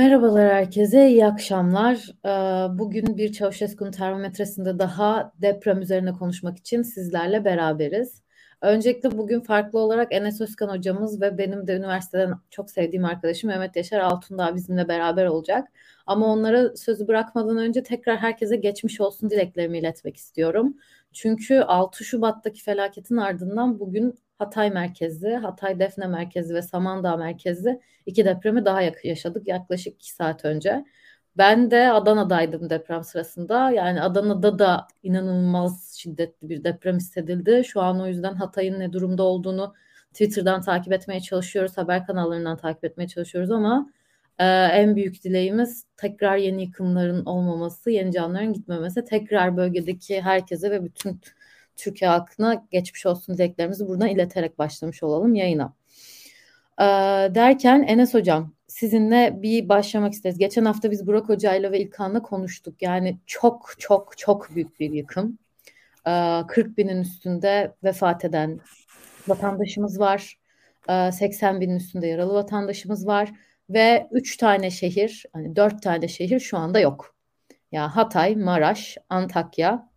Merhabalar herkese, iyi akşamlar. Ee, bugün bir Çavuşesku'nun termometresinde daha deprem üzerine konuşmak için sizlerle beraberiz. Öncelikle bugün farklı olarak Enes Özkan hocamız ve benim de üniversiteden çok sevdiğim arkadaşım Mehmet Yaşar Altundağ bizimle beraber olacak. Ama onlara sözü bırakmadan önce tekrar herkese geçmiş olsun dileklerimi iletmek istiyorum. Çünkü 6 Şubat'taki felaketin ardından bugün Hatay merkezli, Hatay Defne merkezli ve Samandağ merkezli iki depremi daha yaşadık yaklaşık iki saat önce. Ben de Adana'daydım deprem sırasında. Yani Adana'da da inanılmaz şiddetli bir deprem hissedildi. Şu an o yüzden Hatay'ın ne durumda olduğunu Twitter'dan takip etmeye çalışıyoruz. Haber kanallarından takip etmeye çalışıyoruz ama e, en büyük dileğimiz tekrar yeni yıkımların olmaması, yeni canların gitmemesi. Tekrar bölgedeki herkese ve bütün Türkiye halkına geçmiş olsun dileklerimizi buradan ileterek başlamış olalım yayına. Ee, derken Enes Hocam sizinle bir başlamak isteriz. Geçen hafta biz Burak Hoca'yla ve İlkan'la konuştuk. Yani çok çok çok büyük bir yıkım. Ee, 40 binin üstünde vefat eden vatandaşımız var. Ee, 80 binin üstünde yaralı vatandaşımız var. Ve 3 tane şehir, hani 4 tane şehir şu anda yok. Ya yani Hatay, Maraş, Antakya,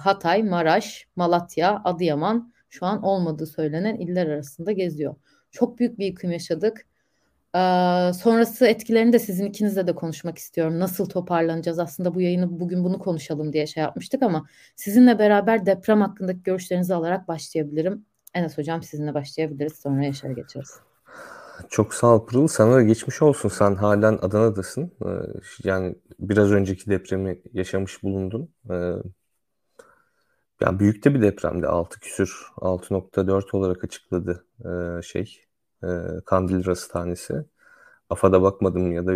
Hatay, Maraş, Malatya, Adıyaman şu an olmadığı söylenen iller arasında geziyor. Çok büyük bir yıkım yaşadık. E, sonrası etkilerini de sizin ikinizle de konuşmak istiyorum. Nasıl toparlanacağız? Aslında bu yayını bugün bunu konuşalım diye şey yapmıştık ama sizinle beraber deprem hakkındaki görüşlerinizi alarak başlayabilirim. Enes Hocam sizinle başlayabiliriz. Sonra Yaşar'a geçeriz. Çok sağ ol Pırıl. Sana da geçmiş olsun. Sen halen Adana'dasın. Yani biraz önceki depremi yaşamış bulundun. Yani büyük de bir depremdi. 6 küsür 6.4 olarak açıkladı e, şey e, Kandil Rasathanesi. AFAD'a bakmadım ya da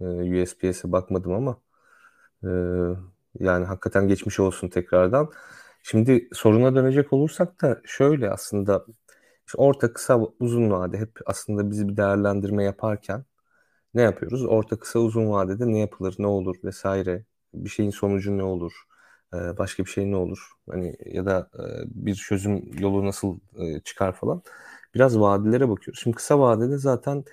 e, USPS'e bakmadım ama e, yani hakikaten geçmiş olsun tekrardan. Şimdi soruna dönecek olursak da şöyle aslında işte orta kısa uzun vade hep aslında bizi bir değerlendirme yaparken ne yapıyoruz? Orta kısa uzun vadede ne yapılır, ne olur vesaire bir şeyin sonucu ne olur? Ee, başka bir şey ne olur? Hani ya da e, bir çözüm yolu nasıl e, çıkar falan. Biraz vadelere bakıyoruz. Şimdi kısa vadede zaten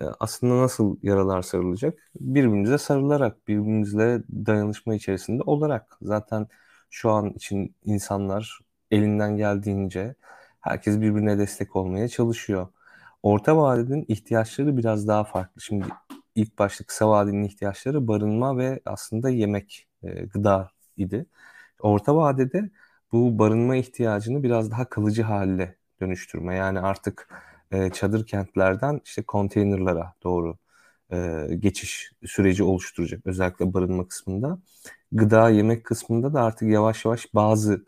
e, aslında nasıl yaralar sarılacak? Birbirimize sarılarak, birbirimizle dayanışma içerisinde olarak. Zaten şu an için insanlar elinden geldiğince herkes birbirine destek olmaya çalışıyor. Orta vadenin ihtiyaçları biraz daha farklı. Şimdi ilk başta kısa vadenin ihtiyaçları barınma ve aslında yemek, gıda idi. Orta vadede bu barınma ihtiyacını biraz daha kalıcı hale dönüştürme. Yani artık e, çadır kentlerden işte konteynerlara doğru e, geçiş süreci oluşturacak. Özellikle barınma kısmında. Gıda, yemek kısmında da artık yavaş yavaş bazı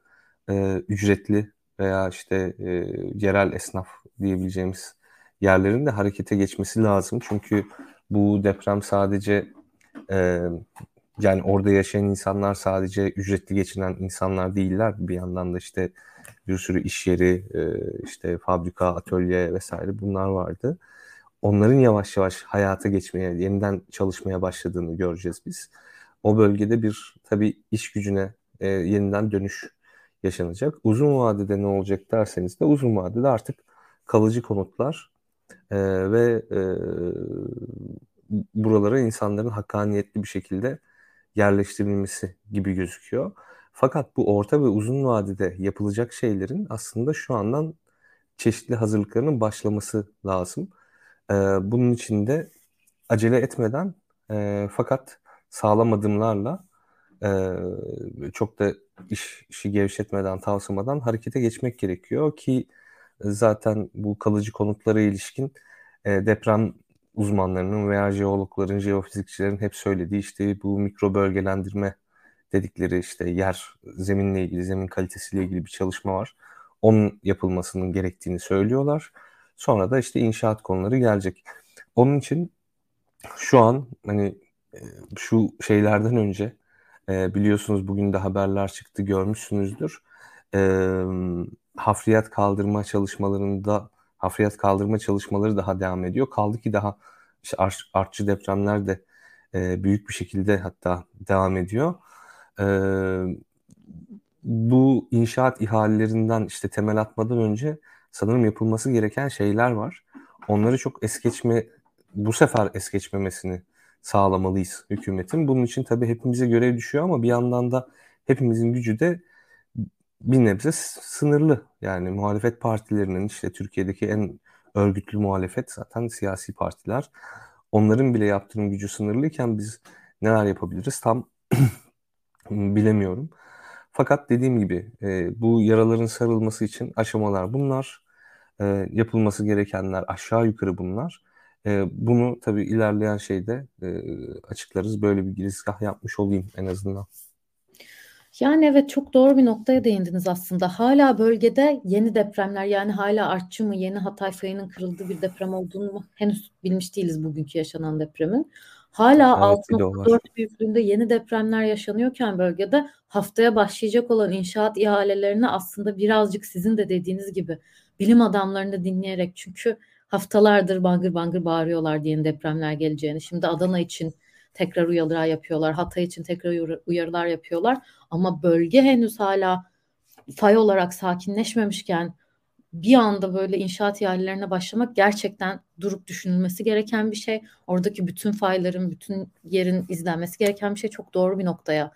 e, ücretli veya işte e, yerel esnaf diyebileceğimiz yerlerin de harekete geçmesi lazım. Çünkü bu deprem sadece e, yani orada yaşayan insanlar sadece ücretli geçinen insanlar değiller. Bir yandan da işte bir sürü iş yeri, e, işte fabrika, atölye vesaire bunlar vardı. Onların yavaş yavaş hayata geçmeye, yeniden çalışmaya başladığını göreceğiz biz. O bölgede bir tabii iş gücüne e, yeniden dönüş yaşanacak. Uzun vadede ne olacak derseniz de uzun vadede artık kalıcı konutlar e, ve buralara insanların hakkaniyetli bir şekilde yerleştirilmesi gibi gözüküyor. Fakat bu orta ve uzun vadede yapılacak şeylerin aslında şu andan çeşitli hazırlıklarının başlaması lazım. Ee, bunun için de acele etmeden e, fakat sağlam adımlarla e, çok da iş, işi gevşetmeden, tavsamadan harekete geçmek gerekiyor ki zaten bu kalıcı konutlara ilişkin e, deprem uzmanlarının veya jeologların, jeofizikçilerin hep söylediği işte bu mikro bölgelendirme dedikleri işte yer, zeminle ilgili, zemin kalitesiyle ilgili bir çalışma var. Onun yapılmasının gerektiğini söylüyorlar. Sonra da işte inşaat konuları gelecek. Onun için şu an hani e, şu şeylerden önce e, biliyorsunuz bugün de haberler çıktı görmüşsünüzdür. Hafriyat kaldırma çalışmalarında hafriyat kaldırma çalışmaları daha devam ediyor. Kaldı ki daha işte artçı depremler de e, büyük bir şekilde hatta devam ediyor. E, bu inşaat ihalelerinden işte temel atmadan önce sanırım yapılması gereken şeyler var. Onları çok es geçme, bu sefer es geçmemesini sağlamalıyız hükümetin. Bunun için tabii hepimize görev düşüyor ama bir yandan da hepimizin gücü de bir nebze sınırlı. Yani muhalefet partilerinin işte Türkiye'deki en örgütlü muhalefet zaten siyasi partiler. Onların bile yaptırım gücü sınırlıyken biz neler yapabiliriz tam bilemiyorum. Fakat dediğim gibi e, bu yaraların sarılması için aşamalar bunlar. E, yapılması gerekenler aşağı yukarı bunlar. E, bunu tabii ilerleyen şeyde e, açıklarız. Böyle bir girizgah yapmış olayım en azından. Yani evet çok doğru bir noktaya değindiniz aslında. Hala bölgede yeni depremler yani hala artçı mı yeni Hatay fayının kırıldığı bir deprem olduğunu mu henüz bilmiş değiliz bugünkü yaşanan depremin. Hala evet, 6.4 büyüklüğünde yeni depremler yaşanıyorken bölgede haftaya başlayacak olan inşaat ihalelerine aslında birazcık sizin de dediğiniz gibi bilim adamlarını dinleyerek çünkü haftalardır bangır bangır bağırıyorlar diye depremler geleceğini. Şimdi Adana için tekrar uyarılar yapıyorlar. Hatay için tekrar uyarılar yapıyorlar. Ama bölge henüz hala fay olarak sakinleşmemişken bir anda böyle inşaat ihalelerine başlamak gerçekten durup düşünülmesi gereken bir şey. Oradaki bütün fayların, bütün yerin izlenmesi gereken bir şey. Çok doğru bir noktaya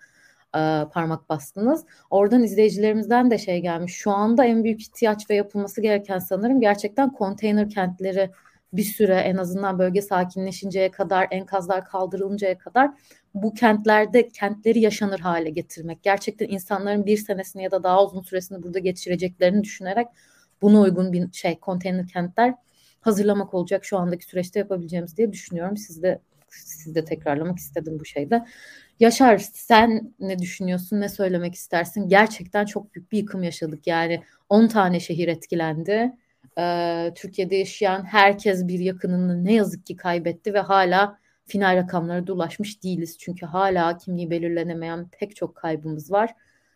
e, parmak bastınız. Oradan izleyicilerimizden de şey gelmiş. Şu anda en büyük ihtiyaç ve yapılması gereken sanırım gerçekten konteyner kentleri bir süre en azından bölge sakinleşinceye kadar, enkazlar kaldırılıncaya kadar bu kentlerde kentleri yaşanır hale getirmek. Gerçekten insanların bir senesini ya da daha uzun süresini burada geçireceklerini düşünerek buna uygun bir şey konteyner kentler hazırlamak olacak şu andaki süreçte yapabileceğimiz diye düşünüyorum. Siz de siz de tekrarlamak istedim bu şeyde. Yaşar sen ne düşünüyorsun? Ne söylemek istersin? Gerçekten çok büyük bir yıkım yaşadık. Yani 10 tane şehir etkilendi. Ee, Türkiye'de yaşayan herkes bir yakınını ne yazık ki kaybetti ve hala final rakamlara da ulaşmış değiliz. Çünkü hala kimliği belirlenemeyen pek çok kaybımız var.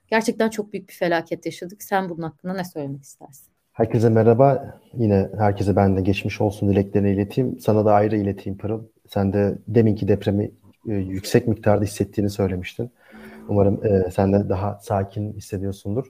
Gerçekten çok büyük bir felaket yaşadık. Sen bunun hakkında ne söylemek istersin? Herkese merhaba. Yine herkese ben de geçmiş olsun dileklerini ileteyim. Sana da ayrı ileteyim Pırıl. Sen de deminki depremi e, yüksek miktarda hissettiğini söylemiştin. Umarım e, sen de daha sakin hissediyorsundur.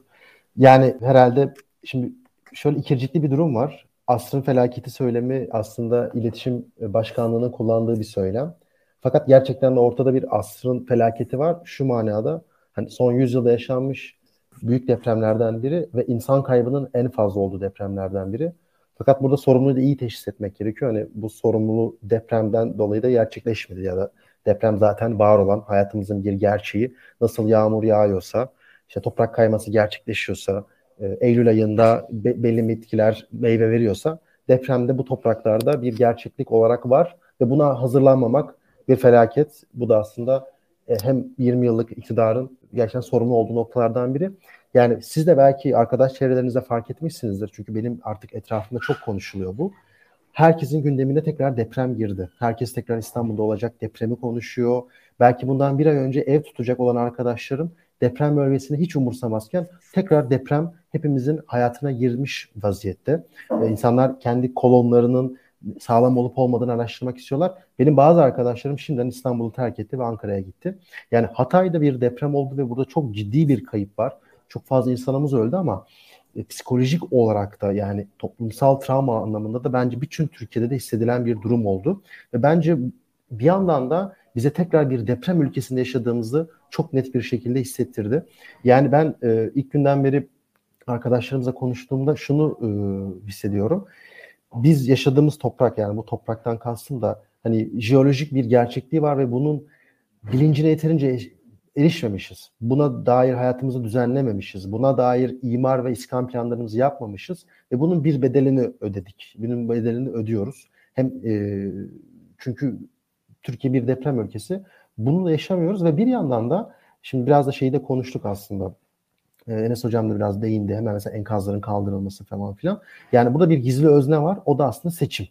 Yani herhalde şimdi şöyle ikircikli bir durum var. Asrın felaketi söylemi aslında iletişim başkanlığının kullandığı bir söylem. Fakat gerçekten de ortada bir asrın felaketi var. Şu manada hani son yüzyılda yaşanmış büyük depremlerden biri ve insan kaybının en fazla olduğu depremlerden biri. Fakat burada sorumluluğu da iyi teşhis etmek gerekiyor. Hani bu sorumluluğu depremden dolayı da gerçekleşmedi ya da deprem zaten var olan hayatımızın bir gerçeği. Nasıl yağmur yağıyorsa, işte toprak kayması gerçekleşiyorsa, e, Eylül ayında be, belli bitkiler meyve veriyorsa depremde bu topraklarda bir gerçeklik olarak var ve buna hazırlanmamak bir felaket. Bu da aslında e, hem 20 yıllık iktidarın gerçekten sorumlu olduğu noktalardan biri. Yani siz de belki arkadaş çevrelerinizde fark etmişsinizdir. Çünkü benim artık etrafımda çok konuşuluyor bu. Herkesin gündemine tekrar deprem girdi. Herkes tekrar İstanbul'da olacak depremi konuşuyor. Belki bundan bir ay önce ev tutacak olan arkadaşlarım deprem bölgesini hiç umursamazken tekrar deprem hepimizin hayatına girmiş vaziyette. Ee, insanlar kendi kolonlarının sağlam olup olmadığını araştırmak istiyorlar. Benim bazı arkadaşlarım şimdiden İstanbul'u terk etti ve Ankara'ya gitti. Yani Hatay'da bir deprem oldu ve burada çok ciddi bir kayıp var. Çok fazla insanımız öldü ama e, psikolojik olarak da yani toplumsal travma anlamında da bence bütün Türkiye'de de hissedilen bir durum oldu. Ve bence bir yandan da bize tekrar bir deprem ülkesinde yaşadığımızı çok net bir şekilde hissettirdi. Yani ben e, ilk günden beri arkadaşlarımızla konuştuğumda şunu e, hissediyorum. Biz yaşadığımız toprak yani bu topraktan kastım da hani jeolojik bir gerçekliği var ve bunun bilincine yeterince erişmemişiz. Buna dair hayatımızı düzenlememişiz. Buna dair imar ve iskan planlarımızı yapmamışız ve bunun bir bedelini ödedik. Bunun bedelini ödüyoruz. Hem e, çünkü Türkiye bir deprem ülkesi. Bunu da yaşamıyoruz ve bir yandan da şimdi biraz da şeyi de konuştuk aslında. Ee, Enes Hocam da biraz değindi. Hemen mesela enkazların kaldırılması falan filan. Yani burada bir gizli özne var. O da aslında seçim.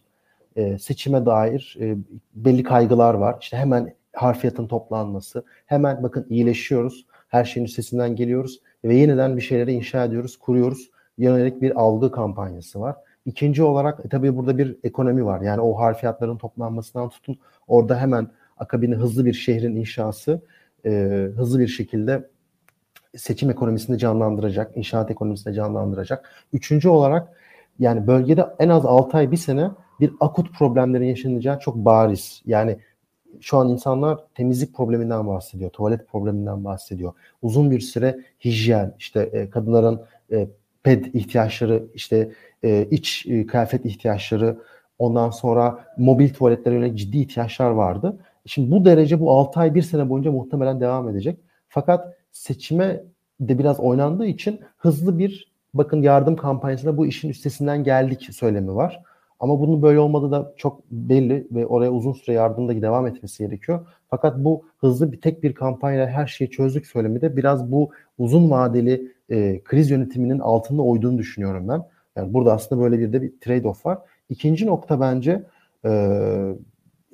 Ee, seçime dair e, belli kaygılar var. İşte hemen harfiyatın toplanması. Hemen bakın iyileşiyoruz. Her şeyin üstesinden geliyoruz. Ve yeniden bir şeyleri inşa ediyoruz, kuruyoruz. Yönelik bir algı kampanyası var. İkinci olarak e, tabii burada bir ekonomi var. Yani o harfiyatların toplanmasından tutun orada hemen akabini hızlı bir şehrin inşası e, hızlı bir şekilde seçim ekonomisini canlandıracak, inşaat ekonomisini canlandıracak. Üçüncü olarak yani bölgede en az 6 ay bir sene bir akut problemlerin yaşanacağı çok bariz. Yani şu an insanlar temizlik probleminden bahsediyor, tuvalet probleminden bahsediyor. Uzun bir süre hijyen, işte e, kadınların e, ped ihtiyaçları, işte e, iç e, kıyafet ihtiyaçları, ondan sonra mobil tuvaletlere yönelik ciddi ihtiyaçlar vardı. Şimdi bu derece bu 6 ay 1 sene boyunca muhtemelen devam edecek. Fakat seçime de biraz oynandığı için hızlı bir bakın yardım kampanyasında bu işin üstesinden geldik söylemi var. Ama bunun böyle olmadığı da çok belli ve oraya uzun süre yardımda devam etmesi gerekiyor. Fakat bu hızlı bir tek bir kampanyayla her şeyi çözdük söylemi de biraz bu uzun vadeli e, kriz yönetiminin altında oyduğunu düşünüyorum ben. Yani burada aslında böyle bir de bir trade-off var. İkinci nokta bence e,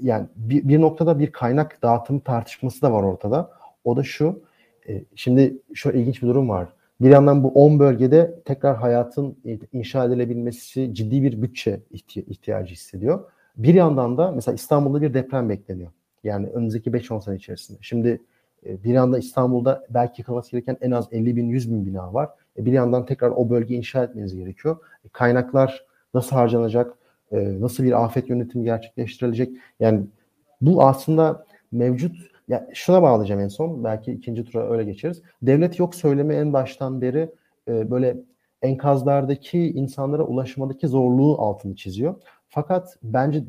yani bir, bir noktada bir kaynak dağıtım tartışması da var ortada. O da şu. E, şimdi şu ilginç bir durum var. Bir yandan bu 10 bölgede tekrar hayatın inşa edilebilmesi ciddi bir bütçe ihtiyacı hissediyor. Bir yandan da mesela İstanbul'da bir deprem bekleniyor. Yani önümüzdeki 5-10 sene içerisinde. Şimdi e, bir yandan İstanbul'da belki yıkılması gereken en az 50 bin 100 bin bina var. E, bir yandan tekrar o bölgeyi inşa etmeniz gerekiyor. Kaynaklar nasıl harcanacak? Nasıl bir afet yönetimi gerçekleştirilecek? Yani bu aslında mevcut ya şuna bağlayacağım en son. Belki ikinci tura öyle geçeriz. Devlet yok söylemi en baştan beri e, böyle enkazlardaki insanlara ulaşmadaki zorluğu altını çiziyor. Fakat bence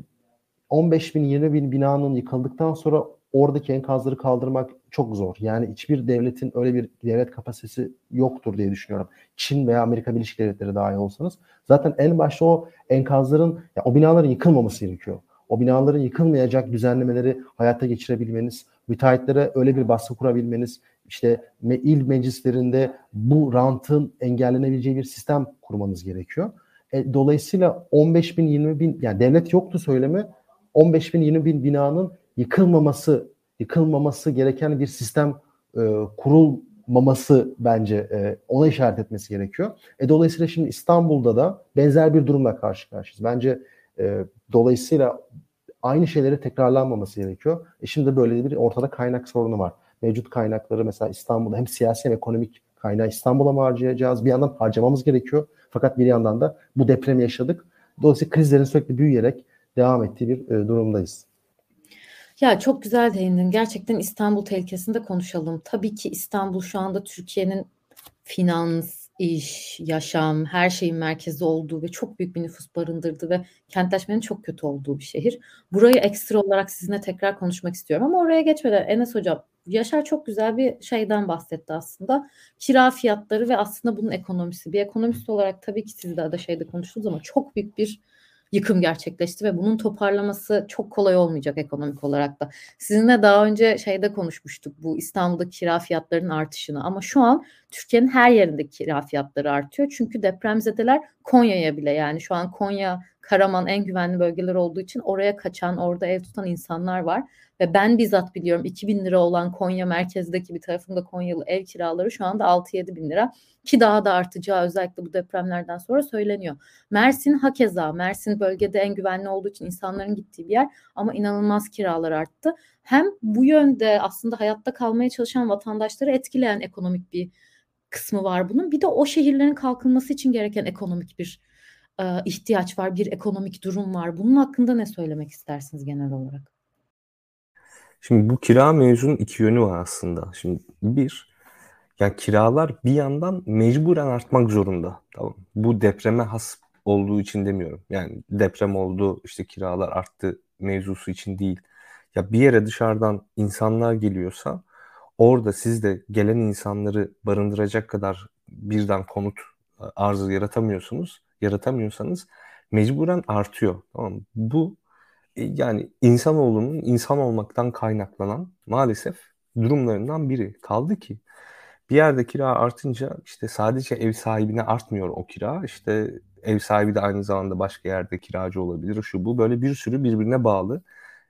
15 bin 20 bin binanın yıkıldıktan sonra oradaki enkazları kaldırmak çok zor. Yani hiçbir devletin öyle bir devlet kapasitesi yoktur diye düşünüyorum. Çin veya Amerika Birleşik Devletleri dahi olsanız. Zaten en başta o enkazların, ya o binaların yıkılmaması gerekiyor. O binaların yıkılmayacak düzenlemeleri hayata geçirebilmeniz, müteahhitlere öyle bir baskı kurabilmeniz, işte il meclislerinde bu rantın engellenebileceği bir sistem kurmanız gerekiyor. E, dolayısıyla 15 bin 20 bin yani devlet yoktu söylemi 15 bin 20 bin binanın yıkılmaması yıkılmaması gereken bir sistem e, kurulmaması bence e, ona işaret etmesi gerekiyor. E, dolayısıyla şimdi İstanbul'da da benzer bir durumla karşı karşıyayız. Bence e, dolayısıyla aynı şeyleri tekrarlanmaması gerekiyor. E şimdi böyle bir ortada kaynak sorunu var. Mevcut kaynakları mesela İstanbul'da hem siyasi hem ekonomik kaynağı İstanbul'a mı harcayacağız? Bir yandan harcamamız gerekiyor. Fakat bir yandan da bu depremi yaşadık. Dolayısıyla krizlerin sürekli büyüyerek devam ettiği bir e, durumdayız. Ya çok güzel değindin. Gerçekten İstanbul tehlikesinde konuşalım. Tabii ki İstanbul şu anda Türkiye'nin finans, iş, yaşam, her şeyin merkezi olduğu ve çok büyük bir nüfus barındırdığı ve kentleşmenin çok kötü olduğu bir şehir. Burayı ekstra olarak sizinle tekrar konuşmak istiyorum ama oraya geçmeden Enes Hocam, Yaşar çok güzel bir şeyden bahsetti aslında. Kira fiyatları ve aslında bunun ekonomisi. Bir ekonomist olarak tabii ki siz de şeyde konuştunuz ama çok büyük bir yıkım gerçekleşti ve bunun toparlaması çok kolay olmayacak ekonomik olarak da. Sizinle daha önce şeyde konuşmuştuk bu İstanbul'da kira fiyatlarının artışını ama şu an Türkiye'nin her yerinde kira fiyatları artıyor. Çünkü depremzedeler Konya'ya bile yani şu an Konya, Karaman en güvenli bölgeler olduğu için oraya kaçan, orada ev tutan insanlar var. Ve ben bizzat biliyorum 2000 lira olan Konya merkezdeki bir tarafında Konyalı ev kiraları şu anda 6-7 bin lira ki daha da artacağı özellikle bu depremlerden sonra söyleniyor. Mersin hakeza Mersin bölgede en güvenli olduğu için insanların gittiği bir yer ama inanılmaz kiralar arttı. Hem bu yönde aslında hayatta kalmaya çalışan vatandaşları etkileyen ekonomik bir kısmı var bunun. Bir de o şehirlerin kalkınması için gereken ekonomik bir e, ihtiyaç var, bir ekonomik durum var. Bunun hakkında ne söylemek istersiniz genel olarak? Şimdi bu kira mevzunun iki yönü var aslında. Şimdi bir, yani kiralar bir yandan mecburen artmak zorunda. Tamam. Bu depreme has olduğu için demiyorum. Yani deprem oldu, işte kiralar arttı mevzusu için değil. Ya bir yere dışarıdan insanlar geliyorsa orada siz de gelen insanları barındıracak kadar birden konut arzı yaratamıyorsunuz. Yaratamıyorsanız mecburen artıyor. Tamam Bu e, yani insanoğlunun insan olmaktan kaynaklanan maalesef durumlarından biri. Kaldı ki bir yerde kira artınca işte sadece ev sahibine artmıyor o kira. İşte ev sahibi de aynı zamanda başka yerde kiracı olabilir. Şu bu böyle bir sürü birbirine bağlı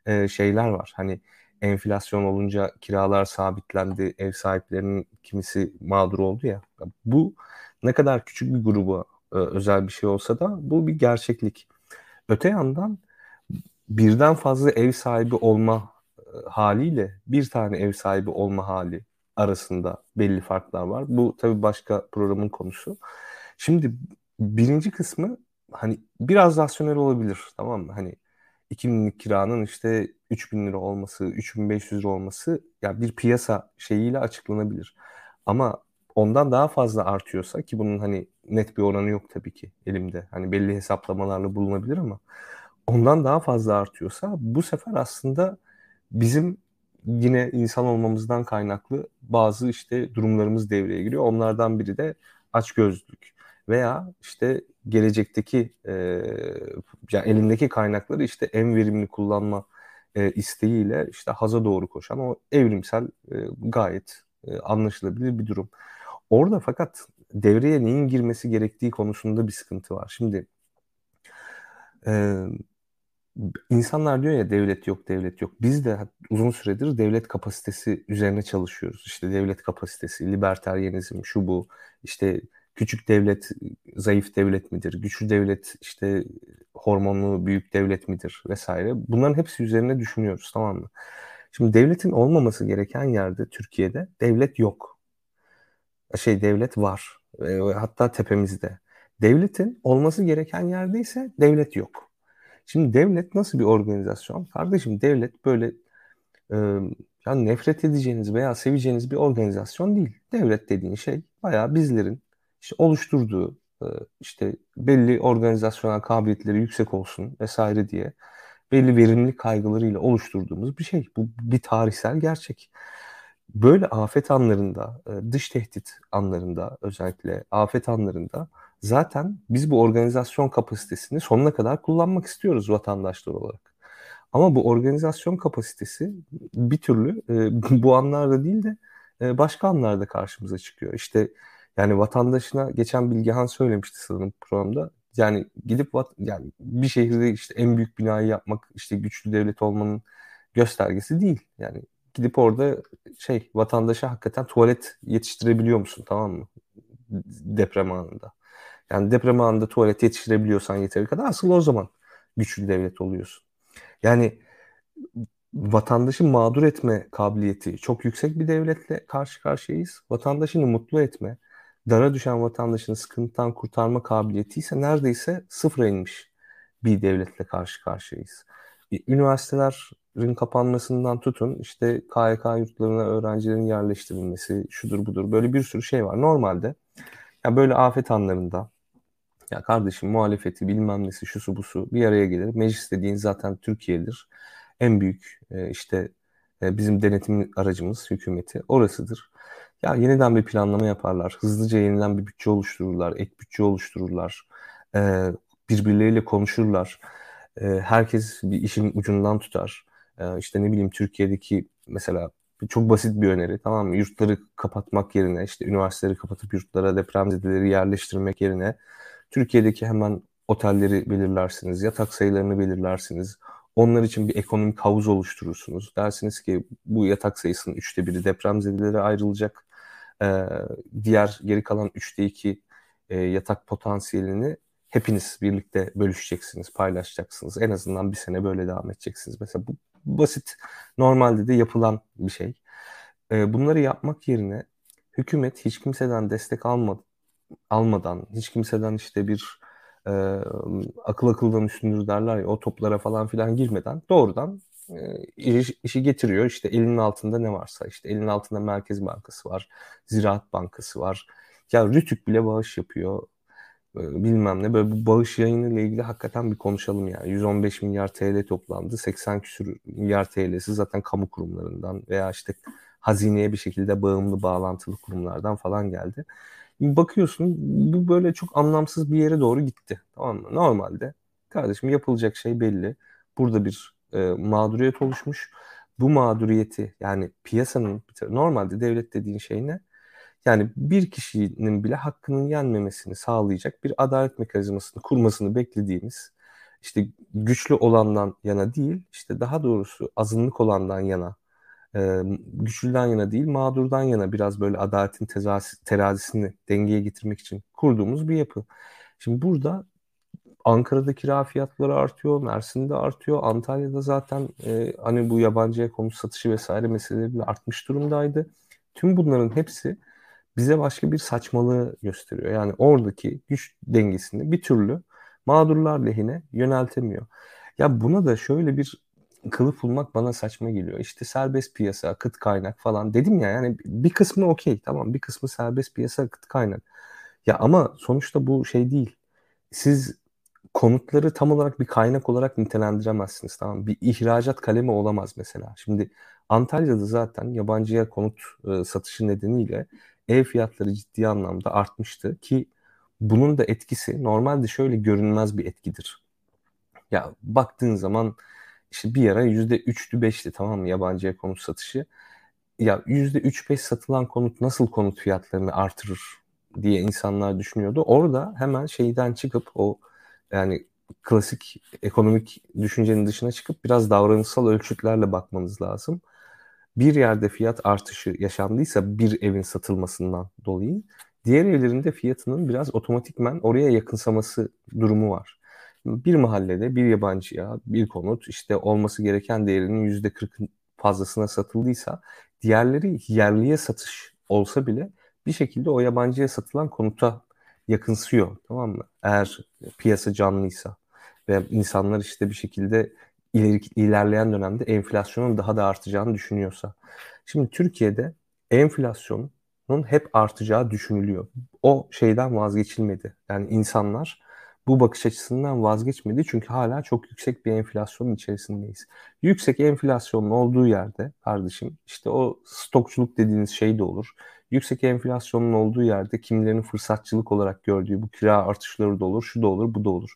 e, şeyler var. Hani enflasyon olunca kiralar sabitlendi. Ev sahiplerinin kimisi mağdur oldu ya. Bu ne kadar küçük bir gruba e, özel bir şey olsa da bu bir gerçeklik. Öte yandan birden fazla ev sahibi olma e, haliyle bir tane ev sahibi olma hali arasında belli farklar var. Bu tabii başka programın konusu. Şimdi birinci kısmı hani biraz rasyonel olabilir tamam mı? Hani 2000'lik kiranın işte 3000 lira olması, 3500 lira olması ya yani bir piyasa şeyiyle açıklanabilir. Ama ondan daha fazla artıyorsa ki bunun hani net bir oranı yok tabii ki elimde. Hani belli hesaplamalarla bulunabilir ama ondan daha fazla artıyorsa bu sefer aslında bizim yine insan olmamızdan kaynaklı bazı işte durumlarımız devreye giriyor. Onlardan biri de açgözlülük veya işte gelecekteki e, yani elindeki kaynakları işte en verimli kullanma e, isteğiyle işte haza doğru koşan o evrimsel e, gayet e, anlaşılabilir bir durum. Orada fakat devreye neyin girmesi gerektiği konusunda bir sıkıntı var. Şimdi e, insanlar diyor ya devlet yok, devlet yok. Biz de uzun süredir devlet kapasitesi üzerine çalışıyoruz. İşte devlet kapasitesi, liberteryenizm, şu bu, işte küçük devlet zayıf devlet midir? Güçlü devlet işte hormonlu büyük devlet midir vesaire. Bunların hepsi üzerine düşünüyoruz tamam mı? Şimdi devletin olmaması gereken yerde Türkiye'de devlet yok. Şey devlet var. Hatta tepemizde. Devletin olması gereken yerde ise devlet yok. Şimdi devlet nasıl bir organizasyon? Kardeşim devlet böyle e, yani nefret edeceğiniz veya seveceğiniz bir organizasyon değil. Devlet dediğin şey bayağı bizlerin işte oluşturduğu e, işte belli organizasyonel kabiliyetleri yüksek olsun vesaire diye belli verimlilik kaygılarıyla oluşturduğumuz bir şey. Bu bir tarihsel gerçek. Böyle afet anlarında, e, dış tehdit anlarında özellikle afet anlarında zaten biz bu organizasyon kapasitesini sonuna kadar kullanmak istiyoruz vatandaşlar olarak. Ama bu organizasyon kapasitesi bir türlü e, bu anlarda değil de başka anlarda karşımıza çıkıyor. İşte yani vatandaşına geçen Bilgehan söylemişti sanırım programda. Yani gidip yani bir şehirde işte en büyük binayı yapmak işte güçlü devlet olmanın göstergesi değil. Yani gidip orada şey vatandaşa hakikaten tuvalet yetiştirebiliyor musun tamam mı? Deprem anında. Yani deprem anında tuvalet yetiştirebiliyorsan yeteri kadar asıl o zaman güçlü devlet oluyorsun. Yani vatandaşı mağdur etme kabiliyeti çok yüksek bir devletle karşı karşıyayız. Vatandaşını mutlu etme, dara düşen vatandaşını sıkıntıdan kurtarma kabiliyeti ise neredeyse sıfıra inmiş bir devletle karşı karşıyayız. Üniversitelerin kapanmasından tutun işte KYK yurtlarına öğrencilerin yerleştirilmesi şudur budur böyle bir sürü şey var. Normalde ya böyle afet anlarında ya kardeşim muhalefeti bilmem nesi şusu busu bir araya gelir. Meclis dediğin zaten Türkiye'dir. En büyük e, işte e, bizim denetim aracımız hükümeti orasıdır. Ya yeniden bir planlama yaparlar. Hızlıca yeniden bir bütçe oluştururlar. Ek bütçe oluştururlar. Ee, birbirleriyle konuşurlar. Herkes bir işin ucundan tutar. Ee, işte ne bileyim Türkiye'deki mesela çok basit bir öneri tamam mı? Yurtları kapatmak yerine işte üniversiteleri kapatıp yurtlara depremzedeleri yerleştirmek yerine Türkiye'deki hemen otelleri belirlersiniz, yatak sayılarını belirlersiniz. Onlar için bir ekonomik havuz oluşturursunuz. Dersiniz ki bu yatak sayısının üçte biri depremzedelere ayrılacak e, diğer geri kalan 3'te 2 e, yatak potansiyelini hepiniz birlikte bölüşeceksiniz, paylaşacaksınız. En azından bir sene böyle devam edeceksiniz. Mesela bu basit, normalde de yapılan bir şey. E, bunları yapmak yerine hükümet hiç kimseden destek almadı, almadan, hiç kimseden işte bir e, akıl akıldan üstündür derler ya o toplara falan filan girmeden doğrudan e, işi getiriyor. İşte elinin altında ne varsa işte elinin altında Merkez Bankası var, Ziraat Bankası var. Ya Rütük bile bağış yapıyor. E, bilmem ne böyle bu bağış yayını ile ilgili hakikaten bir konuşalım yani. 115 milyar TL toplandı. 80 küsur milyar TL'si zaten kamu kurumlarından veya işte hazineye bir şekilde bağımlı bağlantılı kurumlardan falan geldi. Bakıyorsun bu böyle çok anlamsız bir yere doğru gitti. Tamam mı? Normalde kardeşim yapılacak şey belli. Burada bir e, mağduriyet oluşmuş. Bu mağduriyeti yani piyasanın normalde devlet dediğin şey ne? Yani bir kişinin bile hakkının yenmemesini sağlayacak bir adalet mekanizmasını kurmasını beklediğimiz işte güçlü olandan yana değil işte daha doğrusu azınlık olandan yana e, güçlüden yana değil mağdurdan yana biraz böyle adaletin tezasi, terazisini dengeye getirmek için kurduğumuz bir yapı. Şimdi burada Ankara'da kira fiyatları artıyor, Mersin'de artıyor, Antalya'da zaten e, hani bu yabancıya konut satışı vesaire meseleleri artmış durumdaydı. Tüm bunların hepsi bize başka bir saçmalığı gösteriyor. Yani oradaki güç dengesini bir türlü mağdurlar lehine yöneltemiyor. Ya buna da şöyle bir kılıf bulmak bana saçma geliyor. İşte serbest piyasa, akıt kaynak falan dedim ya yani bir kısmı okey tamam bir kısmı serbest piyasa, akıt kaynak. Ya ama sonuçta bu şey değil. Siz konutları tam olarak bir kaynak olarak nitelendiremezsiniz tamam Bir ihracat kalemi olamaz mesela. Şimdi Antalya'da zaten yabancıya konut e, satışı nedeniyle ev fiyatları ciddi anlamda artmıştı ki bunun da etkisi normalde şöyle görünmez bir etkidir. Ya baktığın zaman işte bir ara yüzde üçlü beşli tamam mı yabancıya konut satışı. Ya yüzde üç beş satılan konut nasıl konut fiyatlarını artırır diye insanlar düşünüyordu. Orada hemen şeyden çıkıp o yani klasik ekonomik düşüncenin dışına çıkıp biraz davranışsal ölçütlerle bakmanız lazım. Bir yerde fiyat artışı yaşandıysa bir evin satılmasından dolayı diğer evlerinde fiyatının biraz otomatikmen oraya yakınsaması durumu var. Bir mahallede bir yabancıya bir konut işte olması gereken değerinin yüzde 40'ın fazlasına satıldıysa diğerleri yerliye satış olsa bile bir şekilde o yabancıya satılan konuta yakınsıyor tamam mı? Eğer piyasa canlıysa ve insanlar işte bir şekilde ileri, ilerleyen dönemde enflasyonun daha da artacağını düşünüyorsa. Şimdi Türkiye'de enflasyonun hep artacağı düşünülüyor. O şeyden vazgeçilmedi. Yani insanlar bu bakış açısından vazgeçmedi çünkü hala çok yüksek bir enflasyonun içerisindeyiz. Yüksek enflasyonun olduğu yerde kardeşim işte o stokçuluk dediğiniz şey de olur. Yüksek enflasyonun olduğu yerde kimilerin fırsatçılık olarak gördüğü bu kira artışları da olur, şu da olur, bu da olur.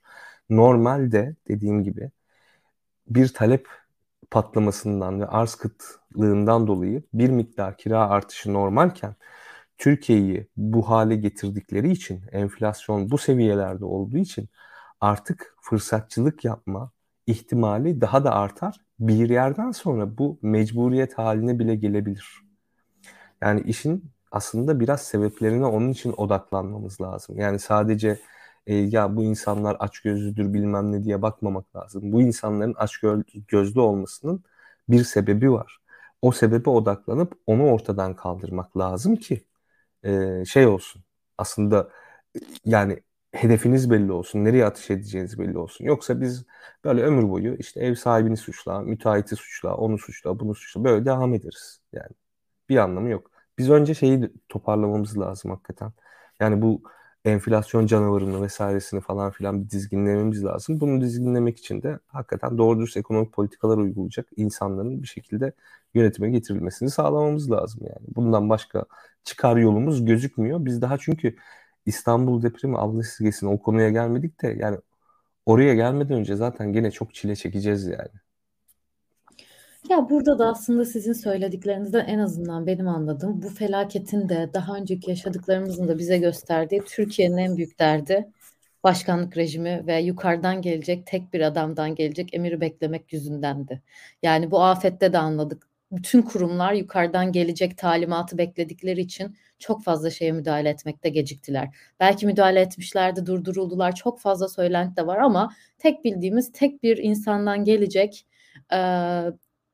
Normalde dediğim gibi bir talep patlamasından ve arz kıtlığından dolayı bir miktar kira artışı normalken Türkiye'yi bu hale getirdikleri için enflasyon bu seviyelerde olduğu için artık fırsatçılık yapma ihtimali daha da artar. Bir yerden sonra bu mecburiyet haline bile gelebilir. Yani işin aslında biraz sebeplerine onun için odaklanmamız lazım. Yani sadece e, ya bu insanlar aç gözlüdür bilmem ne diye bakmamak lazım. Bu insanların aç gözlü olmasının bir sebebi var. O sebebe odaklanıp onu ortadan kaldırmak lazım ki e, şey olsun. Aslında yani hedefiniz belli olsun. Nereye atış edeceğiniz belli olsun. Yoksa biz böyle ömür boyu işte ev sahibini suçla, müteahhiti suçla, onu suçla, bunu suçla böyle devam ederiz. Yani bir anlamı yok. Biz önce şeyi toparlamamız lazım hakikaten. Yani bu enflasyon canavarını vesairesini falan filan bir dizginlememiz lazım. Bunu dizginlemek için de hakikaten doğru dürüst ekonomik politikalar uygulayacak insanların bir şekilde yönetime getirilmesini sağlamamız lazım yani. Bundan başka çıkar yolumuz gözükmüyor. Biz daha çünkü İstanbul depremi Allah silgesine o konuya gelmedik de yani oraya gelmeden önce zaten gene çok çile çekeceğiz yani. Ya burada da aslında sizin söylediklerinizden en azından benim anladığım bu felaketin de daha önceki yaşadıklarımızın da bize gösterdiği Türkiye'nin en büyük derdi başkanlık rejimi ve yukarıdan gelecek tek bir adamdan gelecek emiri beklemek yüzündendi. Yani bu afette de anladık. Bütün kurumlar yukarıdan gelecek talimatı bekledikleri için çok fazla şeye müdahale etmekte geciktiler. Belki müdahale etmişlerdi, durduruldular. Çok fazla söylenti de var ama tek bildiğimiz tek bir insandan gelecek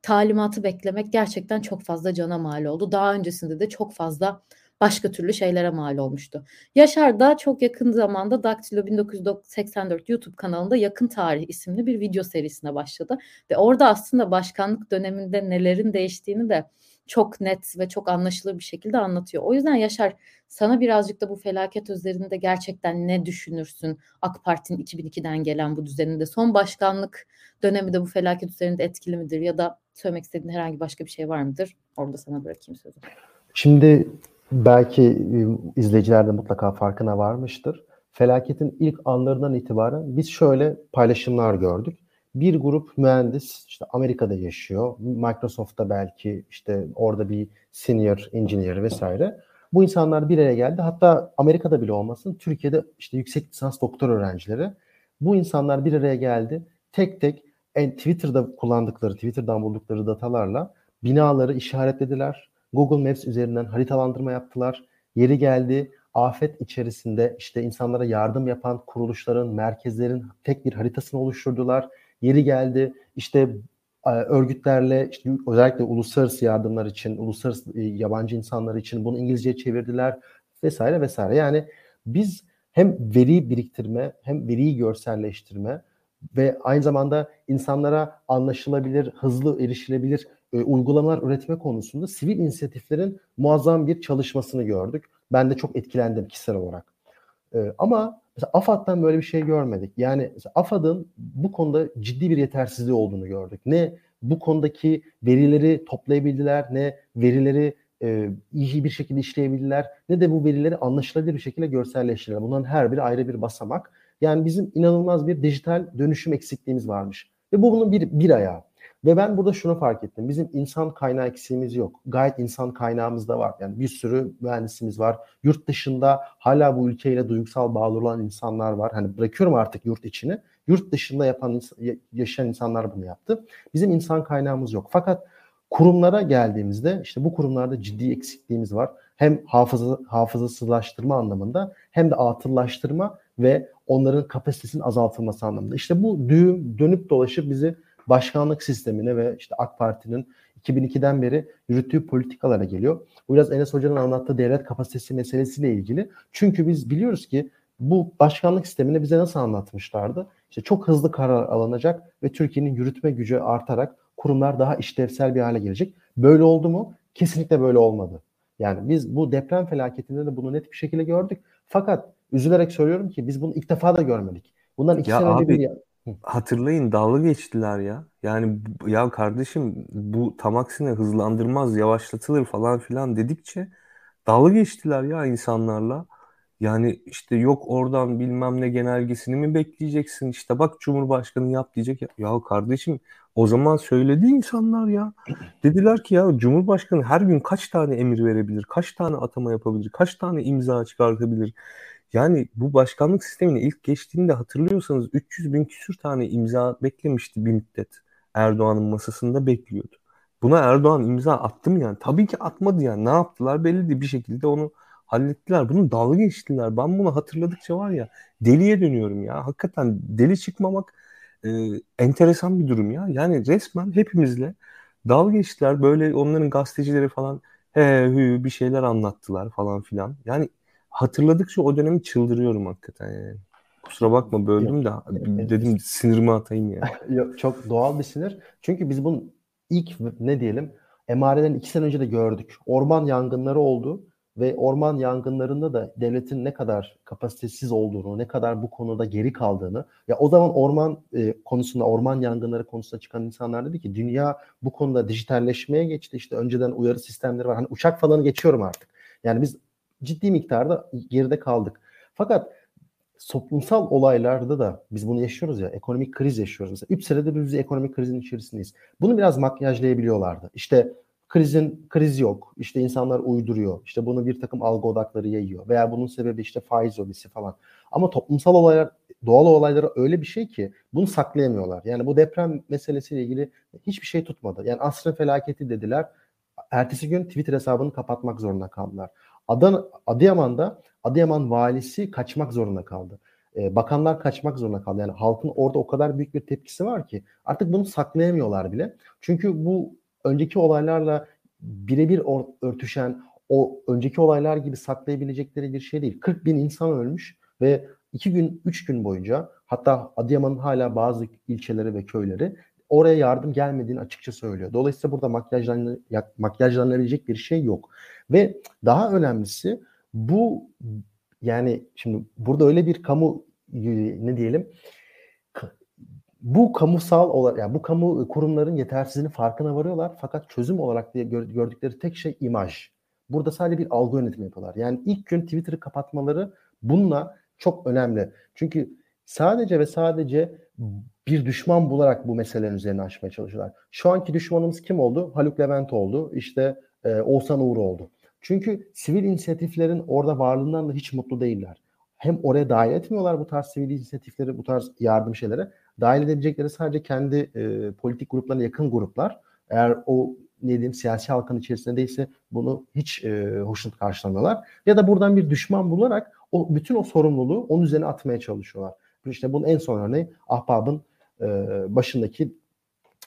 talimatı beklemek gerçekten çok fazla cana mal oldu. Daha öncesinde de çok fazla başka türlü şeylere mal olmuştu. Yaşar da çok yakın zamanda Daktilo 1984 YouTube kanalında Yakın Tarih isimli bir video serisine başladı. Ve orada aslında başkanlık döneminde nelerin değiştiğini de çok net ve çok anlaşılır bir şekilde anlatıyor. O yüzden Yaşar sana birazcık da bu felaket üzerinde gerçekten ne düşünürsün? AK Parti'nin 2002'den gelen bu düzeninde son başkanlık dönemi de bu felaket üzerinde etkili midir ya da söylemek istediğin herhangi başka bir şey var mıdır? Orada sana bırakayım sözü. Şimdi belki e, izleyiciler de mutlaka farkına varmıştır. Felaketin ilk anlarından itibaren biz şöyle paylaşımlar gördük. Bir grup mühendis işte Amerika'da yaşıyor. Microsoft'ta belki işte orada bir senior engineer vesaire. Bu insanlar bir araya geldi. Hatta Amerika'da bile olmasın Türkiye'de işte yüksek lisans doktor öğrencileri. Bu insanlar bir araya geldi. Tek tek en Twitter'da kullandıkları, Twitter'dan buldukları datalarla binaları işaretlediler. Google Maps üzerinden haritalandırma yaptılar. Yeri geldi afet içerisinde işte insanlara yardım yapan kuruluşların, merkezlerin tek bir haritasını oluşturdular. Yeri geldi işte e, örgütlerle işte özellikle uluslararası yardımlar için, uluslararası e, yabancı insanlar için bunu İngilizceye çevirdiler vesaire vesaire. Yani biz hem veri biriktirme hem veriyi görselleştirme ve aynı zamanda insanlara anlaşılabilir, hızlı erişilebilir e, uygulamalar üretme konusunda sivil inisiyatiflerin muazzam bir çalışmasını gördük. Ben de çok etkilendim kişisel olarak. E, ama mesela AFAD'dan böyle bir şey görmedik. Yani AFAD'ın bu konuda ciddi bir yetersizliği olduğunu gördük. Ne bu konudaki verileri toplayabildiler, ne verileri e, iyi bir şekilde işleyebildiler, ne de bu verileri anlaşılabilir bir şekilde görselleştirdiler. Bunların her biri ayrı bir basamak. Yani bizim inanılmaz bir dijital dönüşüm eksikliğimiz varmış. Ve bu bunun bir, bir ayağı. Ve ben burada şunu fark ettim. Bizim insan kaynağı eksiğimiz yok. Gayet insan kaynağımız da var. Yani bir sürü mühendisimiz var. Yurt dışında hala bu ülkeyle duygusal bağlı olan insanlar var. Hani bırakıyorum artık yurt içini. Yurt dışında yapan yaşayan insanlar bunu yaptı. Bizim insan kaynağımız yok. Fakat kurumlara geldiğimizde işte bu kurumlarda ciddi eksikliğimiz var. Hem hafıza hafızasızlaştırma anlamında hem de atıllaştırma ve onların kapasitesinin azaltılması anlamında. İşte bu düğüm dönüp dolaşıp bizi başkanlık sistemine ve işte AK Parti'nin 2002'den beri yürüttüğü politikalara geliyor. Bu biraz Enes Hoca'nın anlattığı devlet kapasitesi meselesiyle ilgili. Çünkü biz biliyoruz ki bu başkanlık sistemini bize nasıl anlatmışlardı? İşte çok hızlı karar alınacak ve Türkiye'nin yürütme gücü artarak kurumlar daha işlevsel bir hale gelecek. Böyle oldu mu? Kesinlikle böyle olmadı. Yani biz bu deprem felaketinde de bunu net bir şekilde gördük. Fakat üzülerek söylüyorum ki biz bunu ilk defa da görmedik. Bundan iki ya sene abi, bir hatırlayın dalga geçtiler ya. Yani ya kardeşim bu tam aksine hızlandırmaz, yavaşlatılır falan filan dedikçe dalga geçtiler ya insanlarla. Yani işte yok oradan bilmem ne genelgesini mi bekleyeceksin? İşte bak Cumhurbaşkanı yap diyecek. Ya, ya kardeşim o zaman söyledi insanlar ya. Dediler ki ya Cumhurbaşkanı her gün kaç tane emir verebilir? Kaç tane atama yapabilir? Kaç tane imza çıkartabilir? Yani bu başkanlık sistemine ilk geçtiğinde hatırlıyorsanız 300 bin küsür tane imza beklemişti bir müddet. Erdoğan'ın masasında bekliyordu. Buna Erdoğan imza attı mı yani? Tabii ki atmadı yani. Ne yaptılar belli değil. Bir şekilde onu hallettiler. Bunu dalga geçtiler. Ben bunu hatırladıkça var ya deliye dönüyorum ya. Hakikaten deli çıkmamak e, enteresan bir durum ya. Yani resmen hepimizle dalga geçtiler. Böyle onların gazetecileri falan he hü bir şeyler anlattılar falan filan. Yani hatırladıkça o dönemi çıldırıyorum hakikaten yani. Kusura bakma böldüm de dedim sinirimi atayım ya. Yok, çok doğal bir sinir. Çünkü biz bunun ilk ne diyelim emareden iki sene önce de gördük. Orman yangınları oldu ve orman yangınlarında da devletin ne kadar kapasitesiz olduğunu, ne kadar bu konuda geri kaldığını ya o zaman orman e, konusunda, orman yangınları konusunda çıkan insanlar dedi ki dünya bu konuda dijitalleşmeye geçti. İşte önceden uyarı sistemleri var. Hani uçak falan geçiyorum artık. Yani biz ciddi miktarda geride kaldık. Fakat toplumsal olaylarda da biz bunu yaşıyoruz ya ekonomik kriz yaşıyoruz. Mesela 3 senedir biz ekonomik krizin içerisindeyiz. Bunu biraz makyajlayabiliyorlardı. İşte krizin kriz yok. İşte insanlar uyduruyor. İşte bunu bir takım algı odakları yayıyor. Veya bunun sebebi işte faiz lobisi falan. Ama toplumsal olaylar doğal olaylara öyle bir şey ki bunu saklayamıyorlar. Yani bu deprem meselesiyle ilgili hiçbir şey tutmadı. Yani asrın felaketi dediler. Ertesi gün Twitter hesabını kapatmak zorunda kaldılar. Adana, Adıyaman'da Adıyaman valisi kaçmak zorunda kaldı. Ee, bakanlar kaçmak zorunda kaldı. Yani halkın orada o kadar büyük bir tepkisi var ki artık bunu saklayamıyorlar bile. Çünkü bu önceki olaylarla birebir örtüşen o önceki olaylar gibi saklayabilecekleri bir şey değil. 40 bin insan ölmüş ve 2 gün 3 gün boyunca hatta Adıyaman'ın hala bazı ilçeleri ve köyleri oraya yardım gelmediğini açıkça söylüyor. Dolayısıyla burada makyajlan, makyajlanabilecek bir şey yok. Ve daha önemlisi bu yani şimdi burada öyle bir kamu ne diyelim bu kamusal olarak yani bu kamu kurumların yetersizliğinin farkına varıyorlar fakat çözüm olarak diye gördükleri tek şey imaj. Burada sadece bir algı yönetimi yapıyorlar. Yani ilk gün Twitter'ı kapatmaları bununla çok önemli. Çünkü sadece ve sadece bir düşman bularak bu meselelerin üzerine aşmaya çalışıyorlar. Şu anki düşmanımız kim oldu? Haluk Levent oldu. İşte e, Oğuzhan Uğur oldu. Çünkü sivil inisiyatiflerin orada varlığından da hiç mutlu değiller. Hem oraya dahil etmiyorlar bu tarz sivil inisiyatifleri, bu tarz yardım şeylere. Dahil edebilecekleri sadece kendi e, politik gruplarına yakın gruplar. Eğer o ne diyeyim siyasi halkın içerisinde değilse bunu hiç e, hoşnut karşılamıyorlar. Ya da buradan bir düşman bularak o bütün o sorumluluğu onun üzerine atmaya çalışıyorlar. İşte bunun en son örneği Ahbab'ın e, başındaki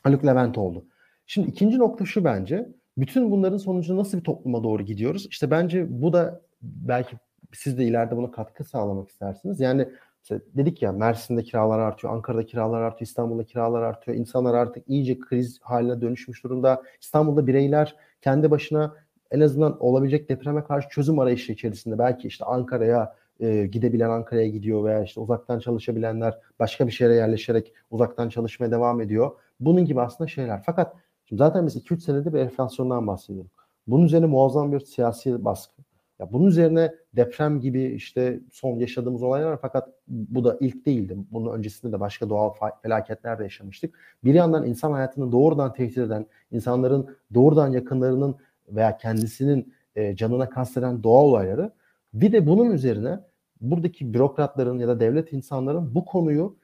Haluk Levent oldu. Şimdi ikinci nokta şu bence. Bütün bunların sonucunda nasıl bir topluma doğru gidiyoruz? İşte bence bu da belki siz de ileride buna katkı sağlamak istersiniz. Yani dedik ya Mersin'de kiralar artıyor, Ankara'da kiralar artıyor, İstanbul'da kiralar artıyor. İnsanlar artık iyice kriz haline dönüşmüş durumda. İstanbul'da bireyler kendi başına en azından olabilecek depreme karşı çözüm arayışı içerisinde belki işte Ankara'ya e, gidebilen Ankara'ya gidiyor veya işte uzaktan çalışabilenler başka bir şehre yerleşerek uzaktan çalışmaya devam ediyor. Bunun gibi aslında şeyler. Fakat şimdi zaten biz 2-3 senedir bir enflasyondan bahsediyoruz. Bunun üzerine muazzam bir siyasi baskı. Ya bunun üzerine deprem gibi işte son yaşadığımız olaylar fakat bu da ilk değildi. Bunun öncesinde de başka doğal felaketler de yaşamıştık. Bir yandan insan hayatını doğrudan tehdit eden, insanların doğrudan yakınlarının veya kendisinin e, canına kasteden doğa olayları bir de bunun üzerine buradaki bürokratların ya da devlet insanların bu konuyu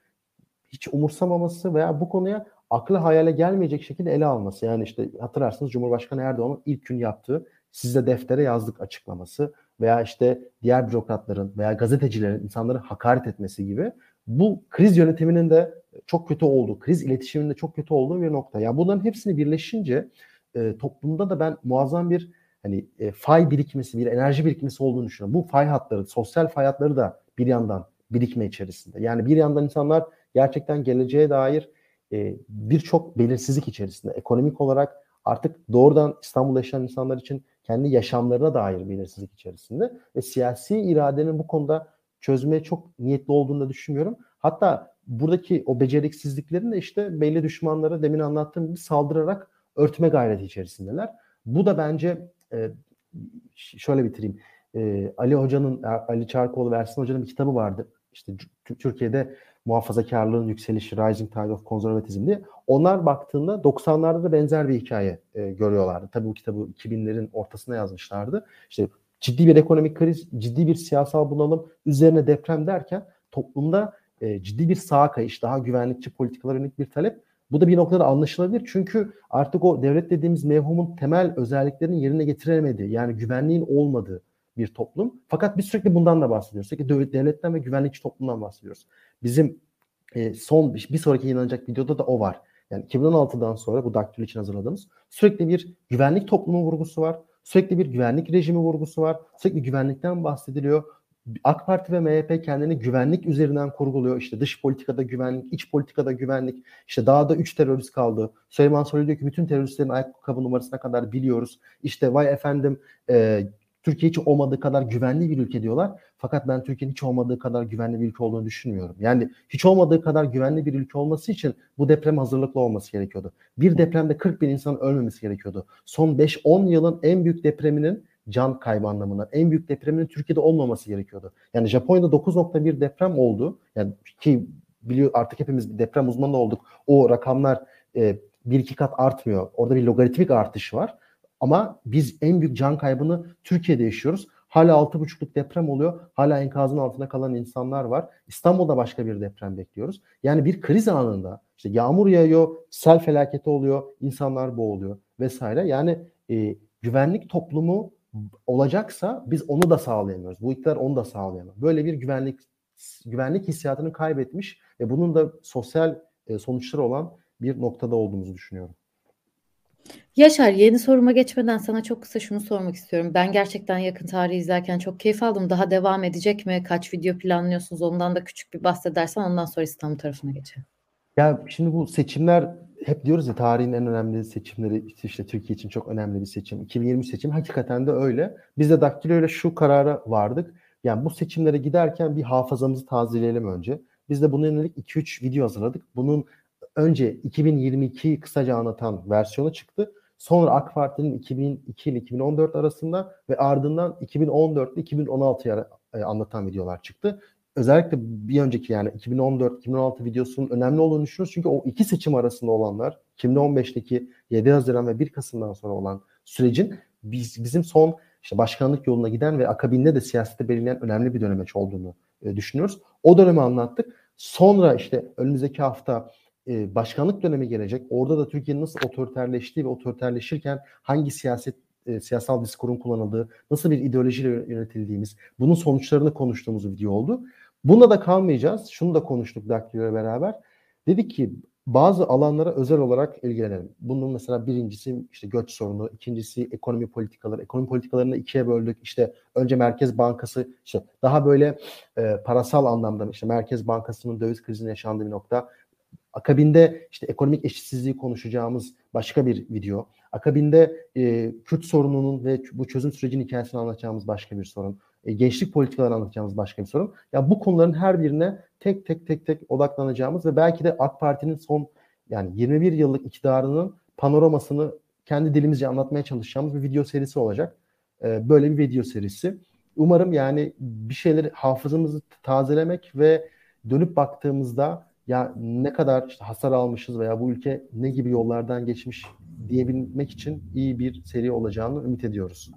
hiç umursamaması veya bu konuya aklı hayale gelmeyecek şekilde ele alması. Yani işte hatırlarsınız Cumhurbaşkanı Erdoğan'ın ilk gün yaptığı sizde deftere yazdık açıklaması veya işte diğer bürokratların veya gazetecilerin insanları hakaret etmesi gibi bu kriz yönetiminin de çok kötü olduğu, kriz iletişiminin de çok kötü olduğu bir nokta. Yani bunların hepsini birleşince e, toplumda da ben muazzam bir hani e, fay birikmesi, bir enerji birikmesi olduğunu düşünüyorum. Bu fay hatları, sosyal fay hatları da bir yandan birikme içerisinde. Yani bir yandan insanlar gerçekten geleceğe dair e, birçok belirsizlik içerisinde. Ekonomik olarak artık doğrudan İstanbul'da yaşayan insanlar için kendi yaşamlarına dair belirsizlik içerisinde ve siyasi iradenin bu konuda çözmeye çok niyetli olduğunu da düşünmüyorum. Hatta buradaki o beceriksizliklerin de işte belli düşmanlara demin anlattığım gibi saldırarak örtme gayreti içerisindeler. Bu da bence e, şöyle bitireyim. E, Ali Hoca'nın, Ali Çarkoğlu ve Ersin Hoca'nın bir kitabı vardı. İşte Türkiye'de muhafazakarlığın yükselişi, Rising Tide of Conservatism diye. Onlar baktığında 90'larda da benzer bir hikaye e, görüyorlardı. Tabii bu kitabı 2000'lerin ortasına yazmışlardı. İşte ciddi bir ekonomik kriz, ciddi bir siyasal bunalım, üzerine deprem derken toplumda e, ciddi bir sağ kayış, daha güvenlikçi politikalara yönelik bir talep. Bu da bir noktada anlaşılabilir. Çünkü artık o devlet dediğimiz mevhumun temel özelliklerini yerine getiremediği, yani güvenliğin olmadığı bir toplum. Fakat biz sürekli bundan da bahsediyoruz. Sürekli devletten ve güvenlikçi toplumdan bahsediyoruz. Bizim e, son bir sonraki yayınlanacak videoda da o var. Yani 2016'dan sonra bu daktilo için hazırladığımız sürekli bir güvenlik toplumu vurgusu var. Sürekli bir güvenlik rejimi vurgusu var. Sürekli güvenlikten bahsediliyor. AK Parti ve MHP kendini güvenlik üzerinden kurguluyor. İşte dış politikada güvenlik, iç politikada güvenlik. İşte dağda 3 terörist kaldı. Süleyman Soylu diyor ki bütün teröristlerin ayakkabı numarasına kadar biliyoruz. İşte vay efendim e, Türkiye hiç olmadığı kadar güvenli bir ülke diyorlar. Fakat ben Türkiye'nin hiç olmadığı kadar güvenli bir ülke olduğunu düşünmüyorum. Yani hiç olmadığı kadar güvenli bir ülke olması için bu deprem hazırlıklı olması gerekiyordu. Bir depremde 40 bin insan ölmemesi gerekiyordu. Son 5-10 yılın en büyük depreminin can kaybı anlamında en büyük depreminin Türkiye'de olmaması gerekiyordu. Yani Japonya'da 9.1 deprem oldu. Yani ki biliyor artık hepimiz bir deprem uzmanı olduk. O rakamlar e, bir iki kat artmıyor. Orada bir logaritmik artış var. Ama biz en büyük can kaybını Türkiye'de yaşıyoruz. Hala 6.5'luk deprem oluyor. Hala enkazın altında kalan insanlar var. İstanbul'da başka bir deprem bekliyoruz. Yani bir kriz anında işte yağmur yağıyor, sel felaketi oluyor, insanlar boğuluyor vesaire. Yani e, güvenlik toplumu olacaksa biz onu da sağlayamıyoruz. Bu iktidar onu da sağlayamıyor. Böyle bir güvenlik güvenlik hissiyatını kaybetmiş ve bunun da sosyal e, sonuçları olan bir noktada olduğumuzu düşünüyorum. Yaşar yeni soruma geçmeden sana çok kısa şunu sormak istiyorum. Ben gerçekten yakın tarihi izlerken çok keyif aldım. Daha devam edecek mi? Kaç video planlıyorsunuz? Ondan da küçük bir bahsedersen ondan sonra İstanbul tarafına geçelim. Ya şimdi bu seçimler hep diyoruz ya tarihin en önemli seçimleri işte Türkiye için çok önemli bir seçim. 2020 seçim hakikaten de öyle. Biz de Daktilo ile şu karara vardık. Yani bu seçimlere giderken bir hafızamızı tazeleyelim önce. Biz de bunun yönelik 2-3 video hazırladık. Bunun önce 2022'yi kısaca anlatan versiyonu çıktı. Sonra AK Parti'nin 2002 ile 2014 arasında ve ardından 2014 ile 2016'yı anlatan videolar çıktı. Özellikle bir önceki yani 2014-2016 videosunun önemli olduğunu düşünüyoruz. Çünkü o iki seçim arasında olanlar 2015'teki 7 Haziran ve 1 Kasım'dan sonra olan sürecin biz, bizim son işte başkanlık yoluna giden ve akabinde de siyasette belirleyen önemli bir dönemeç olduğunu e, düşünüyoruz. O dönemi anlattık. Sonra işte önümüzdeki hafta e, başkanlık dönemi gelecek. Orada da Türkiye'nin nasıl otoriterleştiği ve otoriterleşirken hangi siyaset e, siyasal diskurun kullanıldığı, nasıl bir ideolojiyle yönetildiğimiz, bunun sonuçlarını konuştuğumuz video oldu. Bunda da kalmayacağız. Şunu da konuştuk Daktilo beraber. Dedik ki bazı alanlara özel olarak ilgilenelim. Bunun mesela birincisi işte göç sorunu, ikincisi ekonomi politikaları. Ekonomi politikalarını ikiye böldük. İşte önce Merkez Bankası işte daha böyle e, parasal anlamda işte Merkez Bankası'nın döviz krizinin yaşandığı bir nokta. Akabinde işte ekonomik eşitsizliği konuşacağımız başka bir video. Akabinde e, Kürt sorununun ve bu çözüm sürecinin hikayesini anlatacağımız başka bir sorun. E, gençlik politikalarını anlatacağımız başka bir sorun. Ya bu konuların her birine tek tek tek tek odaklanacağımız ve belki de AK Parti'nin son yani 21 yıllık iktidarının panoramasını kendi dilimizce anlatmaya çalışacağımız bir video serisi olacak. E, böyle bir video serisi. Umarım yani bir şeyleri hafızamızı tazelemek ve dönüp baktığımızda ya ne kadar işte hasar almışız veya bu ülke ne gibi yollardan geçmiş diyebilmek için iyi bir seri olacağını ümit ediyoruz.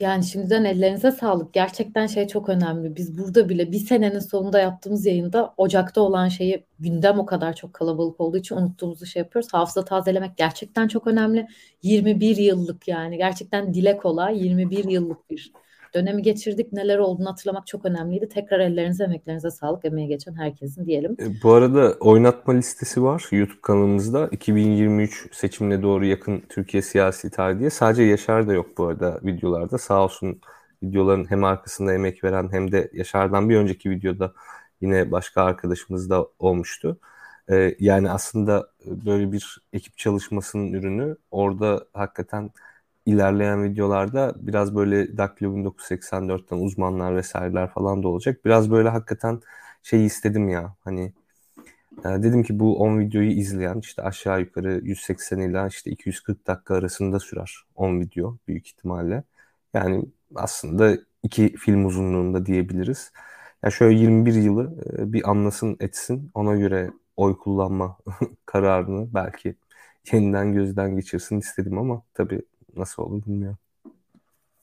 Yani şimdiden ellerinize sağlık. Gerçekten şey çok önemli. Biz burada bile bir senenin sonunda yaptığımız yayında Ocak'ta olan şeyi gündem o kadar çok kalabalık olduğu için unuttuğumuzu şey yapıyoruz. Hafıza tazelemek gerçekten çok önemli. 21 yıllık yani gerçekten dile kolay 21 yıllık bir dönemi geçirdik. Neler olduğunu hatırlamak çok önemliydi. Tekrar ellerinize, emeklerinize sağlık. Emeğe geçen herkesin diyelim. E, bu arada oynatma listesi var YouTube kanalımızda. 2023 seçimine doğru yakın Türkiye siyasi tarihi. Sadece Yaşar da yok bu arada videolarda. Sağ olsun videoların hem arkasında emek veren hem de Yaşar'dan bir önceki videoda yine başka arkadaşımız da olmuştu. Ee, yani aslında böyle bir ekip çalışmasının ürünü orada hakikaten ilerleyen videolarda biraz böyle Daktilo 1984'ten uzmanlar vesaireler falan da olacak. Biraz böyle hakikaten şey istedim ya hani e, dedim ki bu 10 videoyu izleyen işte aşağı yukarı 180 ile işte 240 dakika arasında sürer 10 video büyük ihtimalle. Yani aslında iki film uzunluğunda diyebiliriz. Ya yani şöyle 21 yılı e, bir anlasın etsin ona göre oy kullanma kararını belki yeniden gözden geçirsin istedim ama tabii nasıl olur bilmiyorum.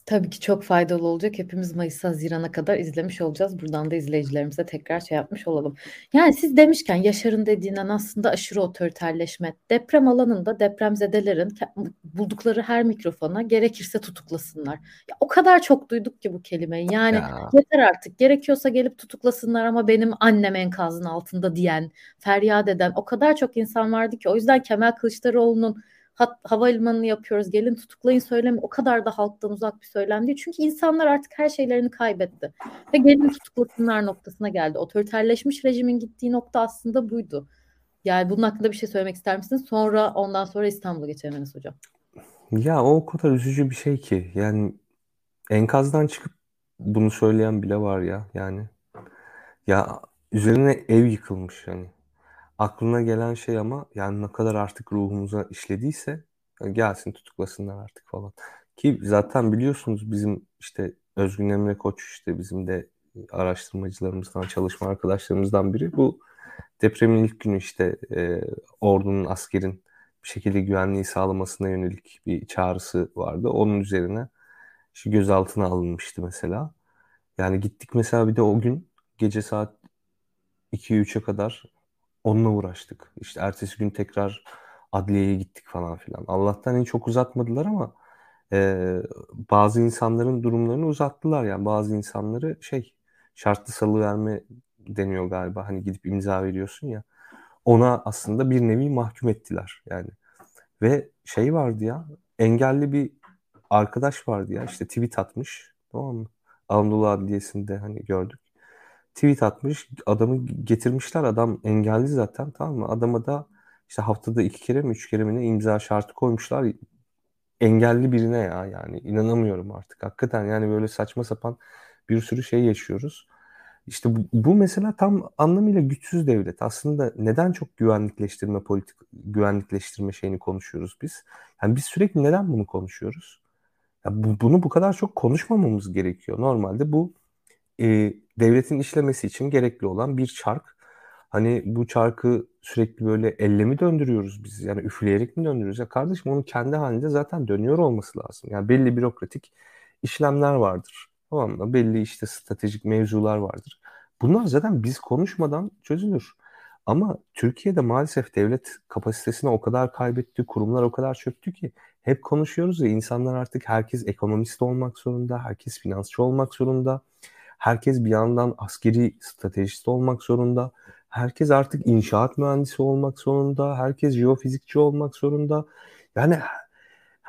Tabii ki çok faydalı olacak. Hepimiz Mayıs Haziran'a kadar izlemiş olacağız. Buradan da izleyicilerimize tekrar şey yapmış olalım. Yani siz demişken Yaşar'ın dediğinden aslında aşırı otoriterleşme. Deprem alanında depremzedelerin buldukları her mikrofona gerekirse tutuklasınlar. Ya, o kadar çok duyduk ki bu kelimeyi. Yani ya. yeter artık. Gerekiyorsa gelip tutuklasınlar ama benim annem enkazın altında diyen, feryat eden o kadar çok insan vardı ki. O yüzden Kemal Kılıçdaroğlu'nun hat, havalimanını yapıyoruz gelin tutuklayın söylemi o kadar da halktan uzak bir söylem değil. Çünkü insanlar artık her şeylerini kaybetti. Ve gelin tutuklasınlar noktasına geldi. Otoriterleşmiş rejimin gittiği nokta aslında buydu. Yani bunun hakkında bir şey söylemek ister misiniz? Sonra ondan sonra İstanbul'a geçelim Enes Hocam. Ya o kadar üzücü bir şey ki. Yani enkazdan çıkıp bunu söyleyen bile var ya. Yani ya üzerine ev yıkılmış yani aklına gelen şey ama yani ne kadar artık ruhumuza işlediyse gelsin tutuklasınlar artık falan. Ki zaten biliyorsunuz bizim işte Özgün Emre Koç işte bizim de araştırmacılarımızdan, çalışma arkadaşlarımızdan biri. Bu depremin ilk günü işte e, ordunun, askerin bir şekilde güvenliği sağlamasına yönelik bir çağrısı vardı. Onun üzerine işte gözaltına alınmıştı mesela. Yani gittik mesela bir de o gün gece saat 2-3'e kadar Onunla uğraştık. İşte ertesi gün tekrar adliyeye gittik falan filan. Allah'tan hiç çok uzatmadılar ama e, bazı insanların durumlarını uzattılar. Yani bazı insanları şey şartlı salı verme deniyor galiba. Hani gidip imza veriyorsun ya. Ona aslında bir nevi mahkum ettiler yani. Ve şey vardı ya engelli bir arkadaş vardı ya işte tweet atmış tamam mı? Anadolu Adliyesi'nde hani gördük tweet atmış. Adamı getirmişler. Adam engelli zaten tamam mı? Adama da işte haftada iki kere mi üç kere mi ne imza şartı koymuşlar. Engelli birine ya yani inanamıyorum artık. Hakikaten yani böyle saçma sapan bir sürü şey yaşıyoruz. İşte bu, bu mesela tam anlamıyla güçsüz devlet. Aslında neden çok güvenlikleştirme politik güvenlikleştirme şeyini konuşuyoruz biz? Yani biz sürekli neden bunu konuşuyoruz? Ya bu, bunu bu kadar çok konuşmamamız gerekiyor. Normalde bu e, devletin işlemesi için gerekli olan bir çark. Hani bu çarkı sürekli böyle elle mi döndürüyoruz biz? Yani üfleyerek mi döndürüyoruz? Ya kardeşim onun kendi halinde zaten dönüyor olması lazım. Yani belli bürokratik işlemler vardır. Tamam mı? Belli işte stratejik mevzular vardır. Bunlar zaten biz konuşmadan çözülür. Ama Türkiye'de maalesef devlet kapasitesini o kadar kaybetti, kurumlar o kadar çöktü ki hep konuşuyoruz ya insanlar artık herkes ekonomist olmak zorunda, herkes finansçı olmak zorunda. Herkes bir yandan askeri stratejist olmak zorunda. Herkes artık inşaat mühendisi olmak zorunda. Herkes jeofizikçi olmak zorunda. Yani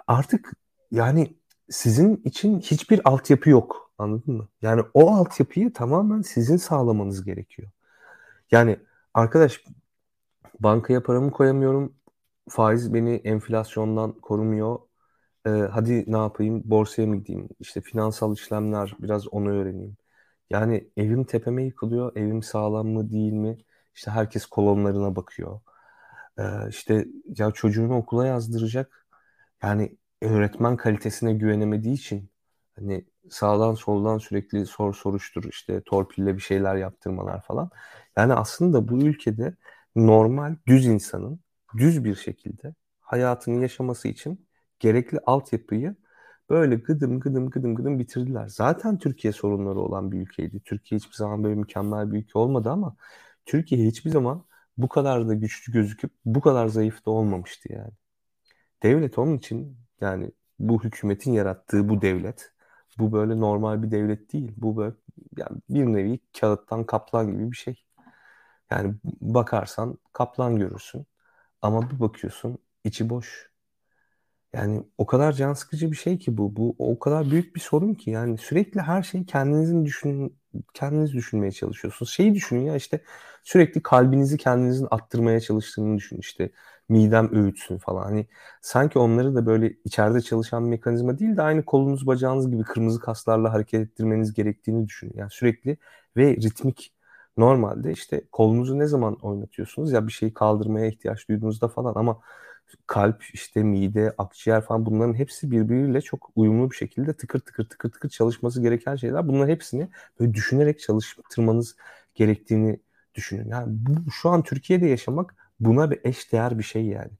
artık yani sizin için hiçbir altyapı yok. Anladın mı? Yani o altyapıyı tamamen sizin sağlamanız gerekiyor. Yani arkadaş bankaya paramı koyamıyorum. Faiz beni enflasyondan korumuyor. Ee, hadi ne yapayım? Borsaya mı gideyim? İşte finansal işlemler biraz onu öğreneyim. Yani evim tepeme yıkılıyor. Evim sağlam mı değil mi? İşte herkes kolonlarına bakıyor. Ee, işte ya çocuğunu okula yazdıracak. Yani öğretmen kalitesine güvenemediği için hani sağdan soldan sürekli sor soruştur işte torpille bir şeyler yaptırmalar falan. Yani aslında bu ülkede normal düz insanın düz bir şekilde hayatını yaşaması için gerekli altyapıyı böyle gıdım gıdım gıdım gıdım bitirdiler. Zaten Türkiye sorunları olan bir ülkeydi. Türkiye hiçbir zaman böyle mükemmel bir ülke olmadı ama Türkiye hiçbir zaman bu kadar da güçlü gözüküp bu kadar zayıf da olmamıştı yani. Devlet onun için yani bu hükümetin yarattığı bu devlet bu böyle normal bir devlet değil. Bu böyle yani bir nevi kağıttan kaplan gibi bir şey. Yani bakarsan kaplan görürsün ama bir bakıyorsun içi boş. Yani o kadar can sıkıcı bir şey ki bu. Bu o kadar büyük bir sorun ki yani sürekli her şeyi kendinizin düşün kendiniz düşünmeye çalışıyorsunuz. Şeyi düşünün ya işte sürekli kalbinizi kendinizin attırmaya çalıştığını düşün işte midem öğütsün falan. Hani sanki onları da böyle içeride çalışan bir mekanizma değil de aynı kolunuz bacağınız gibi kırmızı kaslarla hareket ettirmeniz gerektiğini düşünün. Yani sürekli ve ritmik normalde işte kolunuzu ne zaman oynatıyorsunuz ya bir şeyi kaldırmaya ihtiyaç duyduğunuzda falan ama kalp, işte mide, akciğer falan bunların hepsi birbiriyle çok uyumlu bir şekilde tıkır tıkır tıkır tıkır çalışması gereken şeyler. Bunların hepsini böyle düşünerek çalıştırmanız gerektiğini düşünün. Yani bu, şu an Türkiye'de yaşamak buna bir eş değer bir şey yani.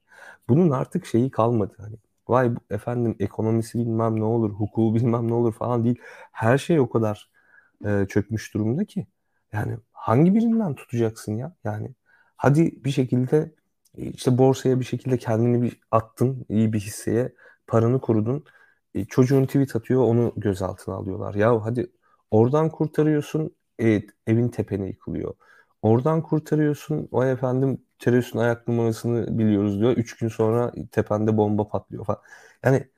Bunun artık şeyi kalmadı. Hani vay efendim ekonomisi bilmem ne olur, hukuku bilmem ne olur falan değil. Her şey o kadar e, çökmüş durumda ki. Yani hangi birinden tutacaksın ya? Yani hadi bir şekilde işte borsaya bir şekilde kendini bir attın iyi bir hisseye paranı korudun. E, çocuğun tweet atıyor onu gözaltına alıyorlar. Ya hadi oradan kurtarıyorsun evet, evin tepene yıkılıyor. Oradan kurtarıyorsun o efendim teröristin ayak numarasını biliyoruz diyor. Üç gün sonra tepende bomba patlıyor falan. Yani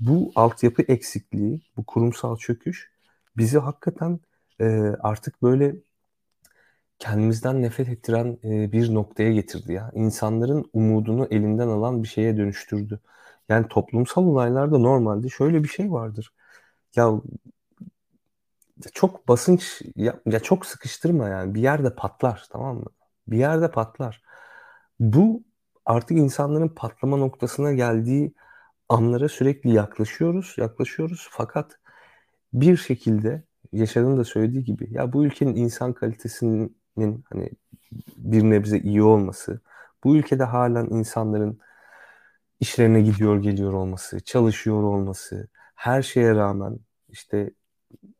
bu altyapı eksikliği, bu kurumsal çöküş bizi hakikaten e, artık böyle kendimizden nefret ettiren e, bir noktaya getirdi ya. İnsanların umudunu elinden alan bir şeye dönüştürdü. Yani toplumsal olaylarda normalde şöyle bir şey vardır. Ya çok basınç ya, ya çok sıkıştırma yani bir yerde patlar tamam mı? Bir yerde patlar. Bu artık insanların patlama noktasına geldiği anlara sürekli yaklaşıyoruz, yaklaşıyoruz fakat bir şekilde Yaşar'ın da söylediği gibi ya bu ülkenin insan kalitesinin hani bir nebze iyi olması, bu ülkede halen insanların işlerine gidiyor geliyor olması, çalışıyor olması, her şeye rağmen işte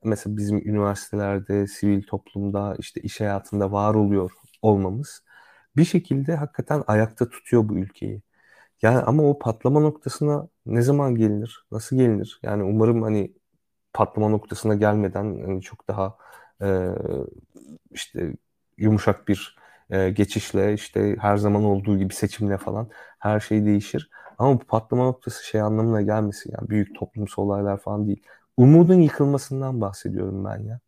mesela bizim üniversitelerde, sivil toplumda, işte iş hayatında var oluyor olmamız bir şekilde hakikaten ayakta tutuyor bu ülkeyi. Yani ama o patlama noktasına ne zaman gelinir? Nasıl gelinir? Yani umarım hani patlama noktasına gelmeden hani çok daha e, işte yumuşak bir e, geçişle işte her zaman olduğu gibi seçimle falan her şey değişir. Ama bu patlama noktası şey anlamına gelmesin yani büyük toplumsal olaylar falan değil. Umudun yıkılmasından bahsediyorum ben ya.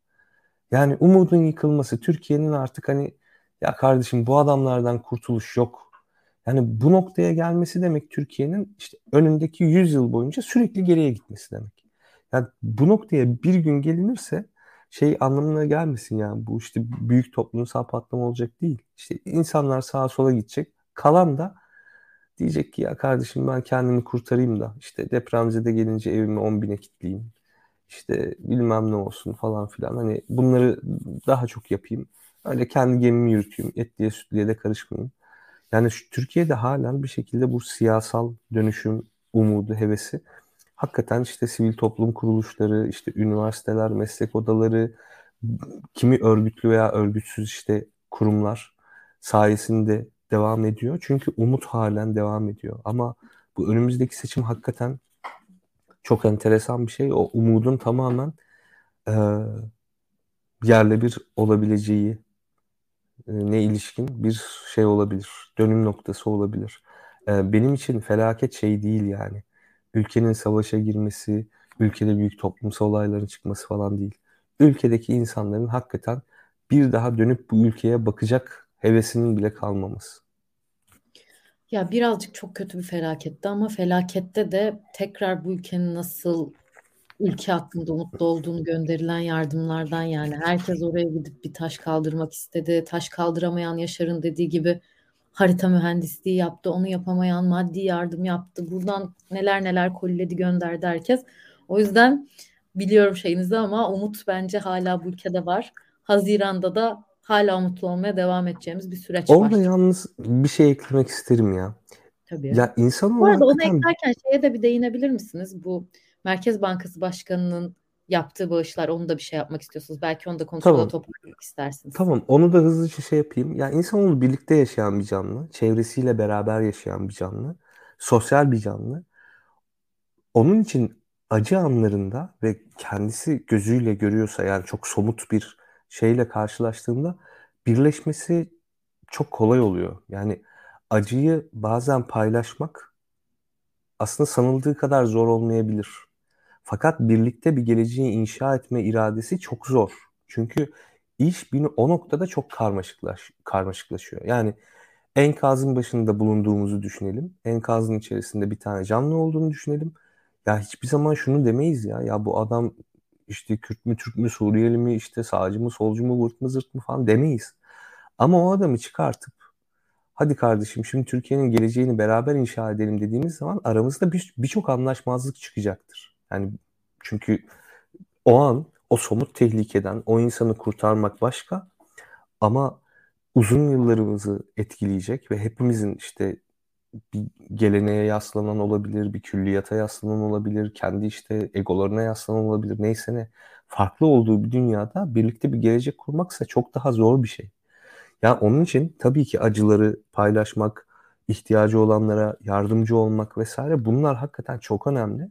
Yani umudun yıkılması Türkiye'nin artık hani ya kardeşim bu adamlardan kurtuluş yok. Yani bu noktaya gelmesi demek Türkiye'nin işte önündeki 100 yıl boyunca sürekli geriye gitmesi demek. Yani bu noktaya bir gün gelinirse şey anlamına gelmesin yani bu işte büyük toplumsal patlama olacak değil. İşte insanlar sağa sola gidecek. Kalan da diyecek ki ya kardeşim ben kendimi kurtarayım da işte depremzede gelince evimi 10 bine kilitleyeyim. İşte bilmem ne olsun falan filan. Hani bunları daha çok yapayım. Öyle kendi gemimi yürüteyim. Etliye sütlüye de karışmayayım. Yani şu, Türkiye'de halen bir şekilde bu siyasal dönüşüm umudu, hevesi hakikaten işte sivil toplum kuruluşları, işte üniversiteler, meslek odaları, kimi örgütlü veya örgütsüz işte kurumlar sayesinde devam ediyor. Çünkü umut halen devam ediyor. Ama bu önümüzdeki seçim hakikaten çok enteresan bir şey. O umudun tamamen e, yerle bir olabileceği ne ilişkin bir şey olabilir. Dönüm noktası olabilir. E, benim için felaket şey değil yani. Ülkenin savaşa girmesi, ülkede büyük toplumsal olayların çıkması falan değil. Ülkedeki insanların hakikaten bir daha dönüp bu ülkeye bakacak hevesinin bile kalmaması. Ya birazcık çok kötü bir felaketti ama felakette de tekrar bu ülkenin nasıl ülke hakkında umutlu olduğunu gönderilen yardımlardan yani herkes oraya gidip bir taş kaldırmak istedi. Taş kaldıramayan Yaşar'ın dediği gibi harita mühendisliği yaptı. Onu yapamayan maddi yardım yaptı. Buradan neler neler koliledi gönderdi herkes. O yüzden biliyorum şeyinizi ama umut bence hala bu ülkede var. Haziran'da da hala umutlu olmaya devam edeceğimiz bir süreç Orada var. Orada yalnız bir şey eklemek isterim ya. Tabii. Ya insan Bu arada onu eklerken şeye de bir değinebilir misiniz? Bu Merkez Bankası Başkanı'nın yaptığı bağışlar onu da bir şey yapmak istiyorsunuz. Belki onu da konuşmada tamam. toparlamak istersiniz. Tamam onu da hızlıca şey yapayım. Ya insanoğlu birlikte yaşayan bir canlı. Çevresiyle beraber yaşayan bir canlı. Sosyal bir canlı. Onun için acı anlarında ve kendisi gözüyle görüyorsa yani çok somut bir şeyle karşılaştığında birleşmesi çok kolay oluyor. Yani acıyı bazen paylaşmak aslında sanıldığı kadar zor olmayabilir. Fakat birlikte bir geleceği inşa etme iradesi çok zor. Çünkü iş bir, o noktada çok karmaşıklaş, karmaşıklaşıyor. Yani enkazın başında bulunduğumuzu düşünelim. Enkazın içerisinde bir tane canlı olduğunu düşünelim. Ya hiçbir zaman şunu demeyiz ya. Ya bu adam işte Kürt mü, Türk mü, Suriyeli mi, işte sağcı mı, solcu mu, vırt mı, zırt mı falan demeyiz. Ama o adamı çıkartıp hadi kardeşim şimdi Türkiye'nin geleceğini beraber inşa edelim dediğimiz zaman aramızda birçok bir anlaşmazlık çıkacaktır. Yani çünkü o an o somut tehlikeden o insanı kurtarmak başka ama uzun yıllarımızı etkileyecek ve hepimizin işte bir geleneğe yaslanan olabilir, bir külliyata yaslanan olabilir, kendi işte egolarına yaslanan olabilir, neyse ne. Farklı olduğu bir dünyada birlikte bir gelecek kurmaksa çok daha zor bir şey. Yani onun için tabii ki acıları paylaşmak, ihtiyacı olanlara yardımcı olmak vesaire bunlar hakikaten çok önemli.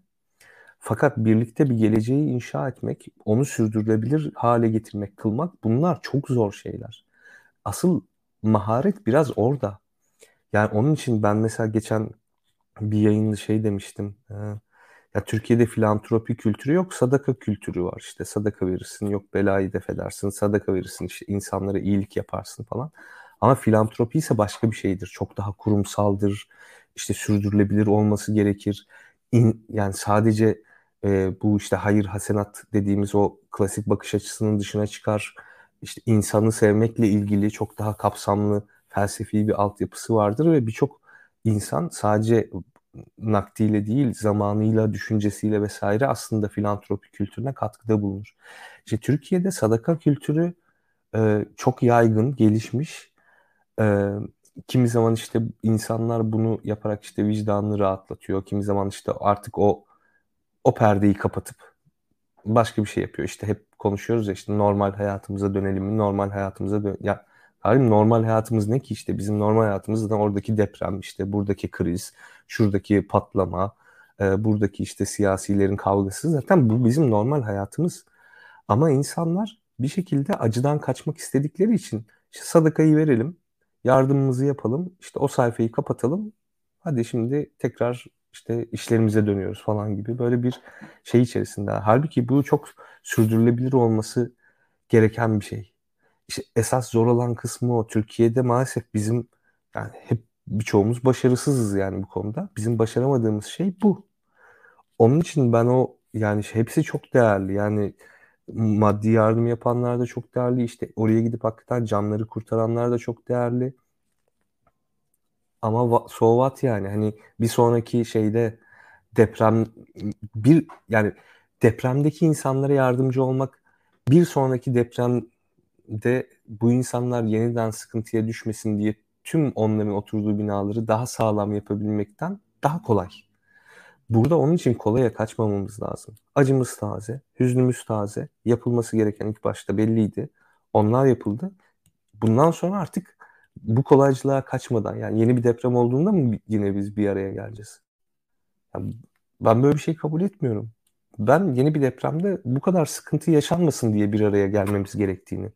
Fakat birlikte bir geleceği inşa etmek, onu sürdürülebilir hale getirmek, kılmak bunlar çok zor şeyler. Asıl maharet biraz orada. Yani onun için ben mesela geçen bir yayında şey demiştim. E, ya Türkiye'de filantropi kültürü yok, sadaka kültürü var. İşte sadaka verirsin, yok belayı def edersin, sadaka verirsin, işte insanlara iyilik yaparsın falan. Ama filantropi ise başka bir şeydir. Çok daha kurumsaldır. İşte sürdürülebilir olması gerekir. İn, yani sadece e, bu işte hayır hasenat dediğimiz o klasik bakış açısının dışına çıkar. İşte insanı sevmekle ilgili çok daha kapsamlı felsefi bir altyapısı vardır ve birçok insan sadece nakdiyle değil zamanıyla, düşüncesiyle vesaire aslında filantropi kültürüne katkıda bulunur. İşte Türkiye'de sadaka kültürü e, çok yaygın, gelişmiş. E, kimi zaman işte insanlar bunu yaparak işte vicdanını rahatlatıyor. Kimi zaman işte artık o o perdeyi kapatıp başka bir şey yapıyor. İşte hep konuşuyoruz ya işte normal hayatımıza dönelim mi? Normal hayatımıza dön ya Halim normal hayatımız ne ki işte bizim normal hayatımızda oradaki deprem işte buradaki kriz, şuradaki patlama, e, buradaki işte siyasilerin kavgası zaten bu bizim normal hayatımız. Ama insanlar bir şekilde acıdan kaçmak istedikleri için işte sadakayı verelim, yardımımızı yapalım, işte o sayfayı kapatalım. Hadi şimdi tekrar işte işlerimize dönüyoruz falan gibi böyle bir şey içerisinde. Halbuki bu çok sürdürülebilir olması gereken bir şey işte esas zor olan kısmı o. Türkiye'de maalesef bizim yani hep birçoğumuz başarısızız yani bu konuda. Bizim başaramadığımız şey bu. Onun için ben o yani hepsi çok değerli. Yani maddi yardım yapanlar da çok değerli. İşte oraya gidip hakikaten canları kurtaranlar da çok değerli. Ama so yani hani bir sonraki şeyde deprem bir yani depremdeki insanlara yardımcı olmak bir sonraki deprem de bu insanlar yeniden sıkıntıya düşmesin diye tüm onların oturduğu binaları daha sağlam yapabilmekten daha kolay. Burada onun için kolaya kaçmamamız lazım. Acımız taze, hüznümüz taze. Yapılması gereken ilk başta belliydi. Onlar yapıldı. Bundan sonra artık bu kolaycılığa kaçmadan yani yeni bir deprem olduğunda mı yine biz bir araya geleceğiz? Yani ben böyle bir şey kabul etmiyorum. Ben yeni bir depremde bu kadar sıkıntı yaşanmasın diye bir araya gelmemiz gerektiğini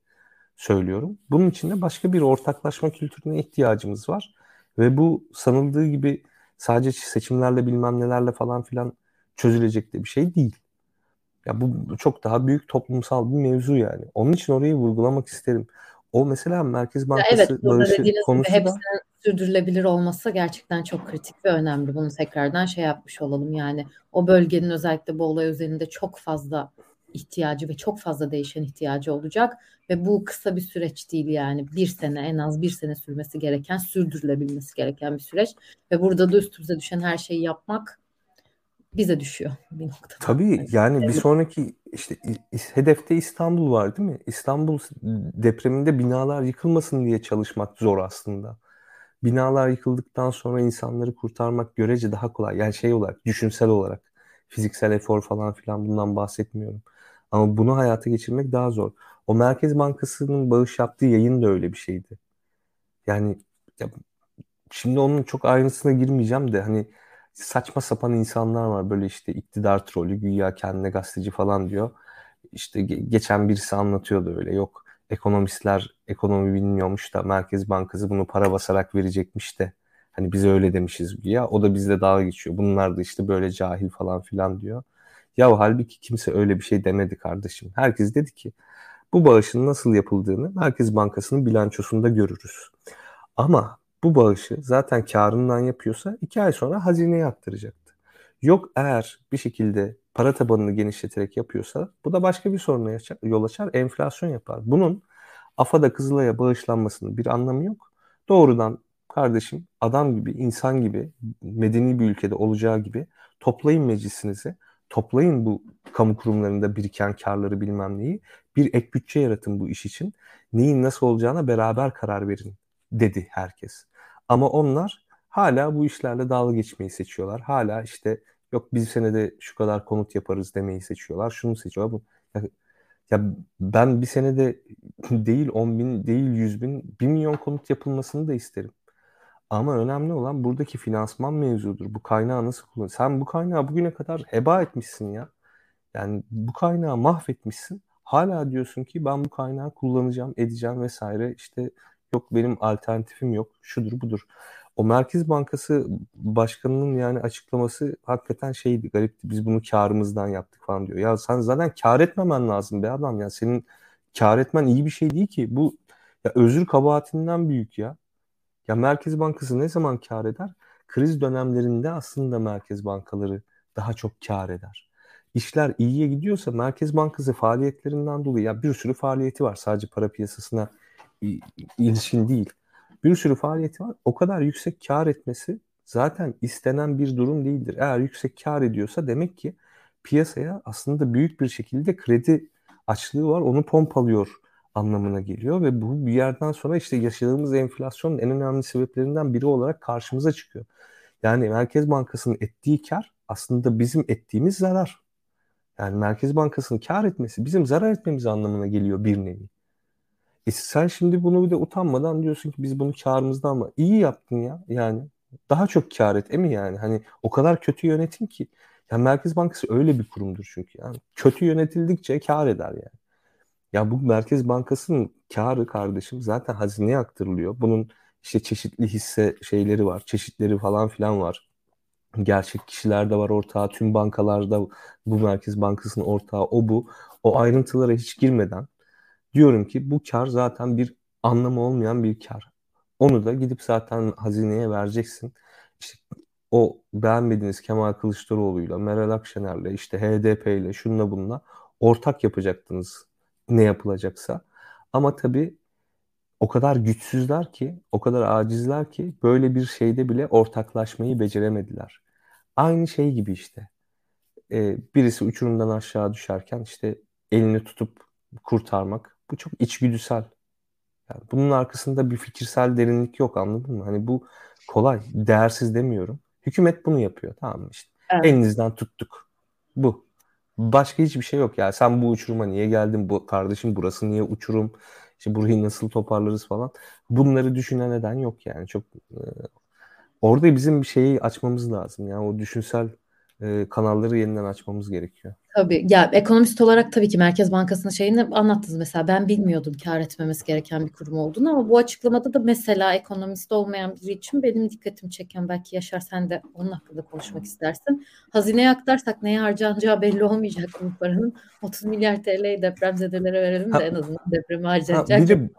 söylüyorum. Bunun için de başka bir ortaklaşma kültürüne ihtiyacımız var. Ve bu sanıldığı gibi sadece seçimlerle bilmem nelerle falan filan çözülecek de bir şey değil. Ya bu çok daha büyük toplumsal bir mevzu yani. Onun için orayı vurgulamak isterim. O mesela Merkez Bankası ya evet, bağışı konusu da sürdürülebilir olması gerçekten çok kritik ve önemli. Bunu tekrardan şey yapmış olalım. Yani o bölgenin özellikle bu olay üzerinde çok fazla ihtiyacı ve çok fazla değişen ihtiyacı olacak ve bu kısa bir süreç değil yani bir sene en az bir sene sürmesi gereken sürdürülebilmesi gereken bir süreç ve burada da üstümüze düşen her şeyi yapmak bize düşüyor bir noktada. Tabii yani bir sonraki işte hedefte İstanbul var değil mi? İstanbul depreminde binalar yıkılmasın diye çalışmak zor aslında. Binalar yıkıldıktan sonra insanları kurtarmak görece daha kolay. Yani şey olarak, düşünsel olarak, fiziksel efor falan filan bundan bahsetmiyorum. Ama bunu hayata geçirmek daha zor. O Merkez Bankası'nın bağış yaptığı yayın da öyle bir şeydi. Yani ya, şimdi onun çok ayrıntısına girmeyeceğim de hani saçma sapan insanlar var böyle işte iktidar trolü güya kendine gazeteci falan diyor. İşte geçen birisi anlatıyordu öyle yok ekonomistler ekonomi bilmiyormuş da Merkez Bankası bunu para basarak verecekmiş de hani biz öyle demişiz güya o da bizle dalga geçiyor. Bunlar da işte böyle cahil falan filan diyor. Ya halbuki kimse öyle bir şey demedi kardeşim. Herkes dedi ki bu bağışın nasıl yapıldığını Merkez Bankası'nın bilançosunda görürüz. Ama bu bağışı zaten karından yapıyorsa iki ay sonra hazineye aktaracaktı. Yok eğer bir şekilde para tabanını genişleterek yapıyorsa bu da başka bir soruna yol açar, enflasyon yapar. Bunun AFA'da Kızılay'a bağışlanmasının bir anlamı yok. Doğrudan kardeşim adam gibi, insan gibi, medeni bir ülkede olacağı gibi toplayın meclisinizi, toplayın bu kamu kurumlarında biriken karları bilmem neyi, bir ek bütçe yaratın bu iş için. Neyin nasıl olacağına beraber karar verin dedi herkes. Ama onlar hala bu işlerle dalga geçmeyi seçiyorlar. Hala işte yok bir senede şu kadar konut yaparız demeyi seçiyorlar. Şunu seçiyorlar. Bu, ya, ya ben bir senede değil 10 bin, değil 100 bin, 1 milyon konut yapılmasını da isterim. Ama önemli olan buradaki finansman mevzudur. Bu kaynağı nasıl kullan? Sen bu kaynağı bugüne kadar heba etmişsin ya. Yani bu kaynağı mahvetmişsin. Hala diyorsun ki ben bu kaynağı kullanacağım, edeceğim vesaire. İşte yok benim alternatifim yok. Şudur budur. O Merkez Bankası Başkanı'nın yani açıklaması hakikaten şeydi garipti. Biz bunu karımızdan yaptık falan diyor. Ya sen zaten kar etmemen lazım be adam ya. Senin kar etmen iyi bir şey değil ki. Bu ya özür kabahatinden büyük ya. Ya Merkez Bankası ne zaman kar eder? Kriz dönemlerinde aslında merkez bankaları daha çok kar eder. İşler iyiye gidiyorsa Merkez Bankası faaliyetlerinden dolayı ya bir sürü faaliyeti var. Sadece para piyasasına ilişkin değil. Bir sürü faaliyeti var. O kadar yüksek kar etmesi zaten istenen bir durum değildir. Eğer yüksek kar ediyorsa demek ki piyasaya aslında büyük bir şekilde kredi açlığı var. Onu pompalıyor anlamına geliyor ve bu bir yerden sonra işte yaşadığımız enflasyonun en önemli sebeplerinden biri olarak karşımıza çıkıyor. Yani Merkez Bankası'nın ettiği kar aslında bizim ettiğimiz zarar. Yani Merkez Bankası'nın kar etmesi bizim zarar etmemiz anlamına geliyor bir nevi. E sen şimdi bunu bir de utanmadan diyorsun ki biz bunu karımızdan mı? İyi yaptın ya yani. Daha çok kar et mi yani? Hani o kadar kötü yönetim ki. Ya Merkez Bankası öyle bir kurumdur çünkü. Yani kötü yönetildikçe kar eder yani. Ya bu Merkez Bankası'nın karı kardeşim zaten hazineye aktarılıyor. Bunun işte çeşitli hisse şeyleri var, çeşitleri falan filan var. Gerçek kişiler de var ortağı, tüm bankalarda bu Merkez Bankası'nın ortağı o bu. O ayrıntılara hiç girmeden diyorum ki bu kar zaten bir anlamı olmayan bir kar. Onu da gidip zaten hazineye vereceksin. İşte o beğenmediğiniz Kemal Kılıçdaroğlu'yla, Meral Akşener'le, işte HDP'yle, şunla bununla ortak yapacaktınız ne yapılacaksa. Ama tabii o kadar güçsüzler ki, o kadar acizler ki böyle bir şeyde bile ortaklaşmayı beceremediler. Aynı şey gibi işte. Ee, birisi uçurumdan aşağı düşerken işte elini tutup kurtarmak. Bu çok içgüdüsel. Yani bunun arkasında bir fikirsel derinlik yok anladın mı? Hani bu kolay, değersiz demiyorum. Hükümet bunu yapıyor tamam mı işte. Evet. Elinizden tuttuk. Bu. Başka hiçbir şey yok ya. Sen bu uçuruma niye geldin? Bu kardeşim burası niye uçurum? İşte burayı nasıl toparlarız falan. Bunları düşünen neden yok yani. Çok e, orada bizim bir şeyi açmamız lazım. Yani o düşünsel e, kanalları yeniden açmamız gerekiyor. Tabii ya ekonomist olarak tabii ki Merkez Bankası'nın şeyini anlattınız mesela ben bilmiyordum kar etmemesi gereken bir kurum olduğunu ama bu açıklamada da mesela ekonomist olmayan biri için benim dikkatimi çeken belki Yaşar sen de onun hakkında konuşmak istersin. Hazineye aktarsak neye harcanacağı belli olmayacak bu paranın 30 milyar TL'yi depremzedelere verelim de en azından depremi harcanacak. Ha, bir de,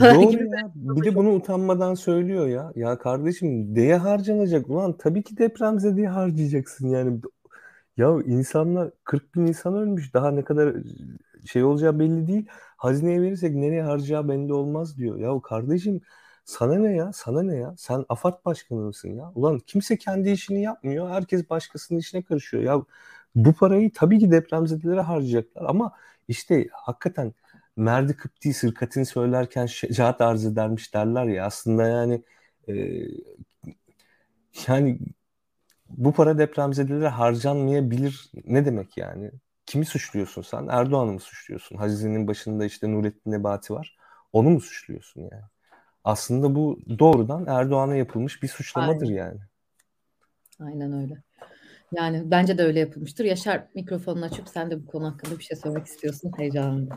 Doğru ya. Bir de bunu utanmadan söylüyor ya. Ya kardeşim neye harcanacak? Ulan tabii ki depremzedeye harcayacaksın yani. Ya insanlar 40 bin insan ölmüş. Daha ne kadar şey olacağı belli değil. Hazineye verirsek nereye harcayacağı belli olmaz diyor. Ya kardeşim sana ne ya? Sana ne ya? Sen AFAD başkanı mısın ya? Ulan kimse kendi işini yapmıyor. Herkes başkasının işine karışıyor. Ya bu parayı tabii ki depremzedelere harcayacaklar ama işte hakikaten Merdi Kıpti sırkatini söylerken şecaat arz edermiş derler ya aslında yani e, yani bu para depremzedelere harcanmayabilir ne demek yani? Kimi suçluyorsun sen? Erdoğan'ı mı suçluyorsun? Hazinenin başında işte Nurettin Nebati var. Onu mu suçluyorsun yani? Aslında bu doğrudan Erdoğan'a yapılmış bir suçlamadır Aynen. yani. Aynen öyle. Yani bence de öyle yapılmıştır. Yaşar mikrofonunu açıp sen de bu konu hakkında bir şey söylemek istiyorsun. Heyecanlı.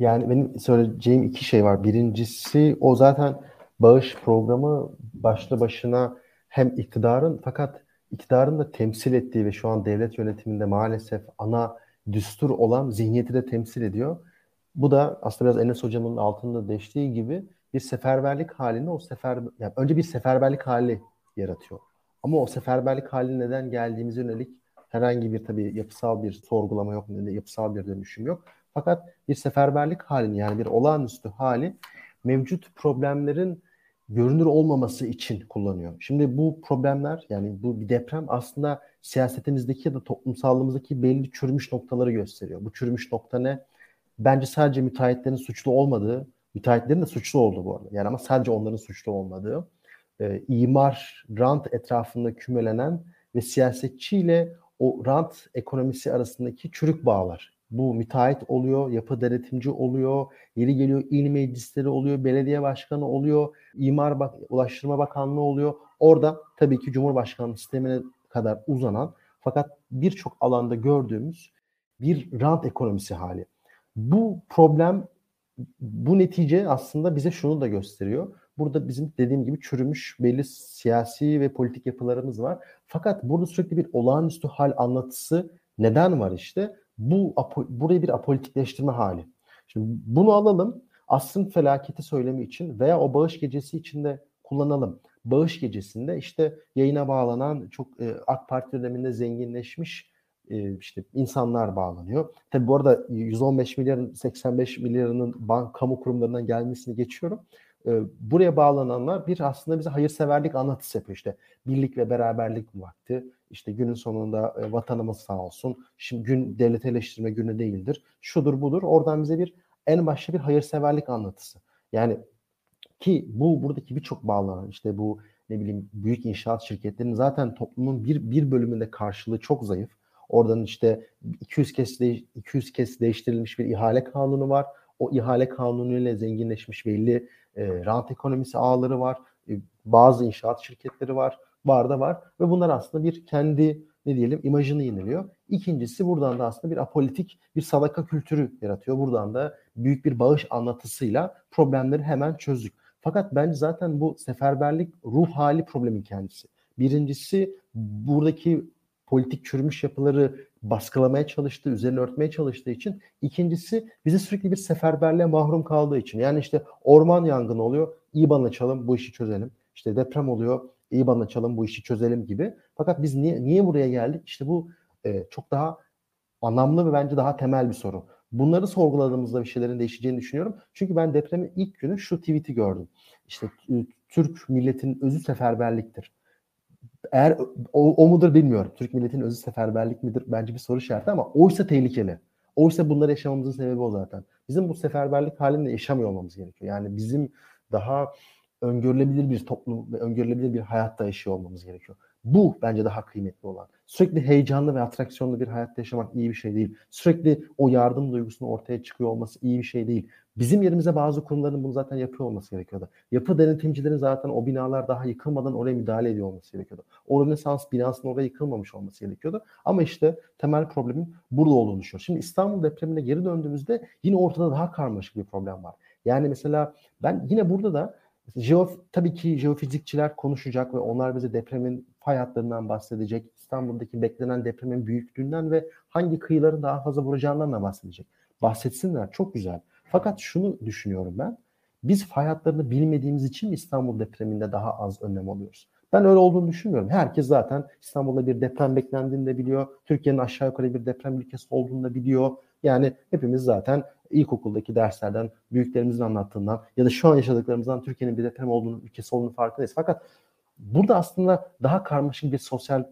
Yani benim söyleyeceğim iki şey var. Birincisi o zaten bağış programı başlı başına hem iktidarın fakat iktidarın da temsil ettiği ve şu an devlet yönetiminde maalesef ana düstur olan zihniyeti de temsil ediyor. Bu da aslında biraz Enes Hocam'ın altında deştiği gibi bir seferberlik halini o sefer yani önce bir seferberlik hali yaratıyor. Ama o seferberlik hali neden geldiğimize yönelik herhangi bir tabii yapısal bir sorgulama yok, yapısal bir dönüşüm yok. Fakat bir seferberlik halini yani bir olağanüstü hali mevcut problemlerin görünür olmaması için kullanıyor. Şimdi bu problemler yani bu bir deprem aslında siyasetimizdeki ya da toplumsallığımızdaki belli çürümüş noktaları gösteriyor. Bu çürümüş nokta ne? Bence sadece müteahhitlerin suçlu olmadığı, müteahhitlerin de suçlu olduğu bu arada. Yani ama sadece onların suçlu olmadığı, e, imar, rant etrafında kümelenen ve siyasetçiyle o rant ekonomisi arasındaki çürük bağlar. Bu müteahhit oluyor, yapı denetimci oluyor, yeri geliyor il meclisleri oluyor, belediye başkanı oluyor, imar bak ulaştırma bakanlığı oluyor. Orada tabii ki Cumhurbaşkanlığı sistemine kadar uzanan fakat birçok alanda gördüğümüz bir rant ekonomisi hali. Bu problem, bu netice aslında bize şunu da gösteriyor. Burada bizim dediğim gibi çürümüş belli siyasi ve politik yapılarımız var. Fakat burada sürekli bir olağanüstü hal anlatısı neden var işte? Bu burayı bir apolitikleştirme hali. Şimdi bunu alalım. Asrın felaketi söylemi için veya o bağış gecesi için de kullanalım. Bağış gecesinde işte yayına bağlanan çok e, AK Parti döneminde zenginleşmiş e, işte insanlar bağlanıyor. Tabi bu arada 115 milyarın 85 milyarının bank kamu kurumlarından gelmesini geçiyorum. E, buraya bağlananlar bir aslında bize hayırseverlik anlatısı yapıyor işte. Birlik ve beraberlik vakti. İşte günün sonunda e, vatanımız sağ olsun. Şimdi gün devlet eleştirme günü değildir. Şudur budur. Oradan bize bir en başta bir hayırseverlik anlatısı. Yani ki bu buradaki birçok bağlanan işte bu ne bileyim büyük inşaat şirketlerinin zaten toplumun bir bir bölümünde karşılığı çok zayıf. Oradan işte 200 kez de, 200 kez değiştirilmiş bir ihale kanunu var. O ihale kanunuyla zenginleşmiş belli e, rant ekonomisi ağları var. E, bazı inşaat şirketleri var. Var da var. Ve bunlar aslında bir kendi ne diyelim imajını yeniliyor. İkincisi buradan da aslında bir apolitik bir sadaka kültürü yaratıyor. Buradan da büyük bir bağış anlatısıyla problemleri hemen çözdük. Fakat bence zaten bu seferberlik ruh hali problemin kendisi. Birincisi buradaki politik çürümüş yapıları baskılamaya çalıştığı, üzerine örtmeye çalıştığı için. ikincisi bize sürekli bir seferberliğe mahrum kaldığı için. Yani işte orman yangını oluyor, İBAN açalım bu işi çözelim. İşte deprem oluyor, İBAN açalım bu işi çözelim gibi. Fakat biz niye, niye buraya geldik? İşte bu e, çok daha anlamlı ve bence daha temel bir soru. Bunları sorguladığımızda bir şeylerin değişeceğini düşünüyorum. Çünkü ben depremin ilk günü şu tweet'i gördüm. İşte Türk milletinin özü seferberliktir. Eğer o, o mudur bilmiyorum. Türk milletinin özü seferberlik midir? Bence bir soru işareti ama oysa tehlikeli. Oysa bunları yaşamamızın sebebi o zaten. Bizim bu seferberlik halinde yaşamıyor olmamız gerekiyor. Yani bizim daha öngörülebilir bir toplum ve öngörülebilir bir hayatta yaşıyor olmamız gerekiyor. Bu bence daha kıymetli olan. Sürekli heyecanlı ve atraksiyonlu bir hayatta yaşamak iyi bir şey değil. Sürekli o yardım duygusunun ortaya çıkıyor olması iyi bir şey değil. Bizim yerimize bazı kurumların bunu zaten yapıyor olması gerekiyordu. Yapı denetimcilerin zaten o binalar daha yıkılmadan oraya müdahale ediyor olması gerekiyordu. O Rönesans binasının oraya yıkılmamış olması gerekiyordu. Ama işte temel problemin burada olduğunu düşünüyorum. Şimdi İstanbul depremine geri döndüğümüzde yine ortada daha karmaşık bir problem var. Yani mesela ben yine burada da Jeof, tabii ki jeofizikçiler konuşacak ve onlar bize depremin fay hatlarından bahsedecek. İstanbul'daki beklenen depremin büyüklüğünden ve hangi kıyıların daha fazla vuracağından da bahsedecek. Bahsetsinler çok güzel. Fakat şunu düşünüyorum ben. Biz fay hatlarını bilmediğimiz için İstanbul depreminde daha az önlem alıyoruz. Ben öyle olduğunu düşünmüyorum. Herkes zaten İstanbul'da bir deprem beklendiğini de biliyor. Türkiye'nin aşağı yukarı bir deprem ülkesi olduğunu da biliyor. Yani hepimiz zaten ilkokuldaki derslerden, büyüklerimizin anlattığından ya da şu an yaşadıklarımızdan Türkiye'nin bir deprem olduğunu, ülkesi olduğunu farkındayız. Fakat burada aslında daha karmaşık bir sosyal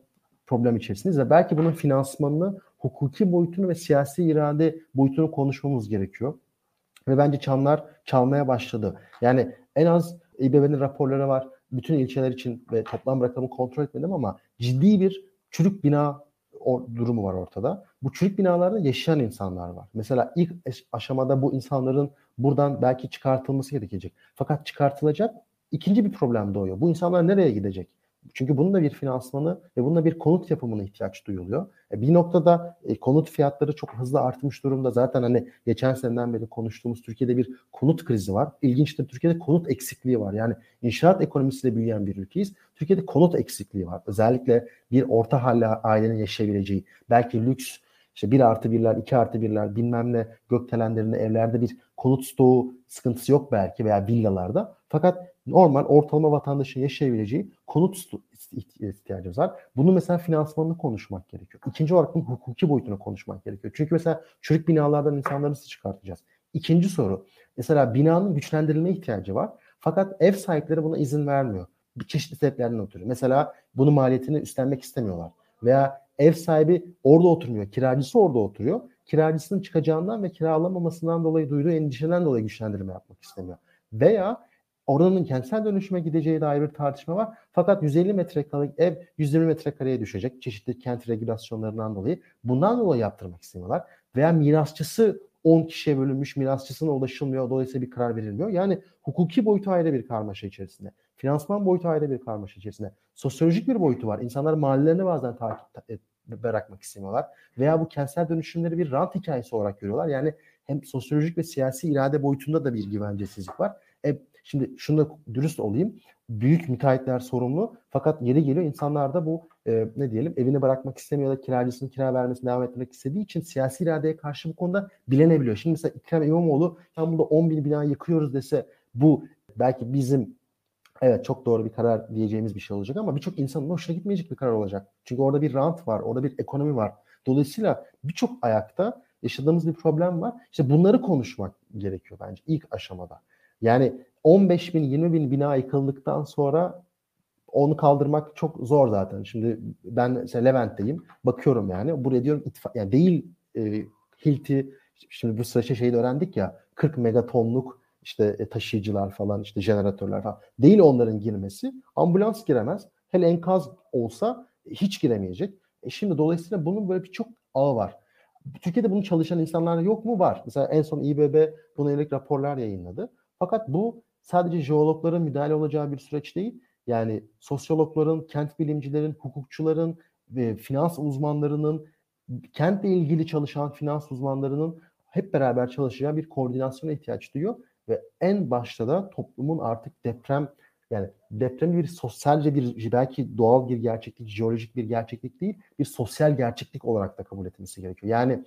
problem içerisindeyiz ve belki bunun finansmanını, hukuki boyutunu ve siyasi irade boyutunu konuşmamız gerekiyor. Ve bence çanlar çalmaya başladı. Yani en az İBB'nin raporları var. Bütün ilçeler için ve toplam rakamı kontrol etmedim ama ciddi bir çürük bina durumu var ortada. Bu çürük binalarda yaşayan insanlar var. Mesela ilk aşamada bu insanların buradan belki çıkartılması gerekecek. Fakat çıkartılacak ikinci bir problem doğuyor. Bu insanlar nereye gidecek? Çünkü bunun da bir finansmanı ve bunun da bir konut yapımına ihtiyaç duyuluyor. E bir noktada e, konut fiyatları çok hızlı artmış durumda. Zaten hani geçen seneden beri konuştuğumuz Türkiye'de bir konut krizi var. İlginçtir Türkiye'de konut eksikliği var. Yani inşaat ekonomisiyle büyüyen bir ülkeyiz. Türkiye'de konut eksikliği var. Özellikle bir orta halli ailenin yaşayabileceği, belki lüks işte bir artı birler, iki artı birler bilmem ne gökdelenlerinde evlerde bir konut stoğu sıkıntısı yok belki veya villalarda. Fakat normal ortalama vatandaşın yaşayabileceği konut ihtiyacımız var. Bunu mesela finansmanını konuşmak gerekiyor. İkinci olarak bunun hukuki boyutunu konuşmak gerekiyor. Çünkü mesela çürük binalardan insanları nasıl çıkartacağız? İkinci soru. Mesela binanın güçlendirilme ihtiyacı var. Fakat ev sahipleri buna izin vermiyor. Bir çeşitli sebeplerden ötürü. Mesela bunun maliyetini üstlenmek istemiyorlar. Veya ev sahibi orada oturmuyor. Kiracısı orada oturuyor. Kiracısının çıkacağından ve kiralamamasından dolayı duyduğu endişeden dolayı güçlendirme yapmak istemiyor. Veya oranın kentsel dönüşüme gideceği dair bir tartışma var. Fakat 150 metrekarelik ev 120 metrekareye düşecek çeşitli kent regülasyonlarından dolayı. Bundan dolayı yaptırmak istemiyorlar. Veya mirasçısı 10 kişiye bölünmüş mirasçısına ulaşılmıyor. Dolayısıyla bir karar verilmiyor. Yani hukuki boyutu ayrı bir karmaşa içerisinde. Finansman boyutu ayrı bir karmaşa içerisinde. Sosyolojik bir boyutu var. İnsanlar mahallelerini bazen takip bırakmak istemiyorlar. Veya bu kentsel dönüşümleri bir rant hikayesi olarak görüyorlar. Yani hem sosyolojik ve siyasi irade boyutunda da bir güvencesizlik var. E, Şimdi şunu da dürüst olayım. Büyük müteahhitler sorumlu. Fakat yeri geliyor insanlar da bu e, ne diyelim evini bırakmak istemiyor da kiracısını kira vermesini devam etmek istediği için siyasi iradeye karşı bu konuda bilenebiliyor. Şimdi mesela İkrem İmamoğlu İstanbul'da 10 bin bina yıkıyoruz dese bu belki bizim evet çok doğru bir karar diyeceğimiz bir şey olacak ama birçok insanın hoşuna gitmeyecek bir karar olacak. Çünkü orada bir rant var, orada bir ekonomi var. Dolayısıyla birçok ayakta yaşadığımız bir problem var. İşte bunları konuşmak gerekiyor bence ilk aşamada. Yani 15 bin 20 bin bina yıkıldıktan sonra onu kaldırmak çok zor zaten. Şimdi ben mesela Levent'teyim. Bakıyorum yani. Buraya diyorum itfa yani değil e, Hilti şimdi bu süreçte şeyi öğrendik ya 40 megatonluk işte e, taşıyıcılar falan işte jeneratörler falan. Değil onların girmesi. Ambulans giremez. Hele enkaz olsa hiç giremeyecek. E şimdi dolayısıyla bunun böyle birçok ağı var. Türkiye'de bunu çalışan insanlar yok mu? Var. Mesela en son İBB buna yönelik raporlar yayınladı. Fakat bu sadece jeologların müdahale olacağı bir süreç değil. Yani sosyologların, kent bilimcilerin, hukukçuların ve finans uzmanlarının, kentle ilgili çalışan finans uzmanlarının hep beraber çalışacağı bir koordinasyona ihtiyaç duyuyor. Ve en başta da toplumun artık deprem yani deprem bir sosyalce bir belki doğal bir gerçeklik, jeolojik bir gerçeklik değil, bir sosyal gerçeklik olarak da kabul etmesi gerekiyor. Yani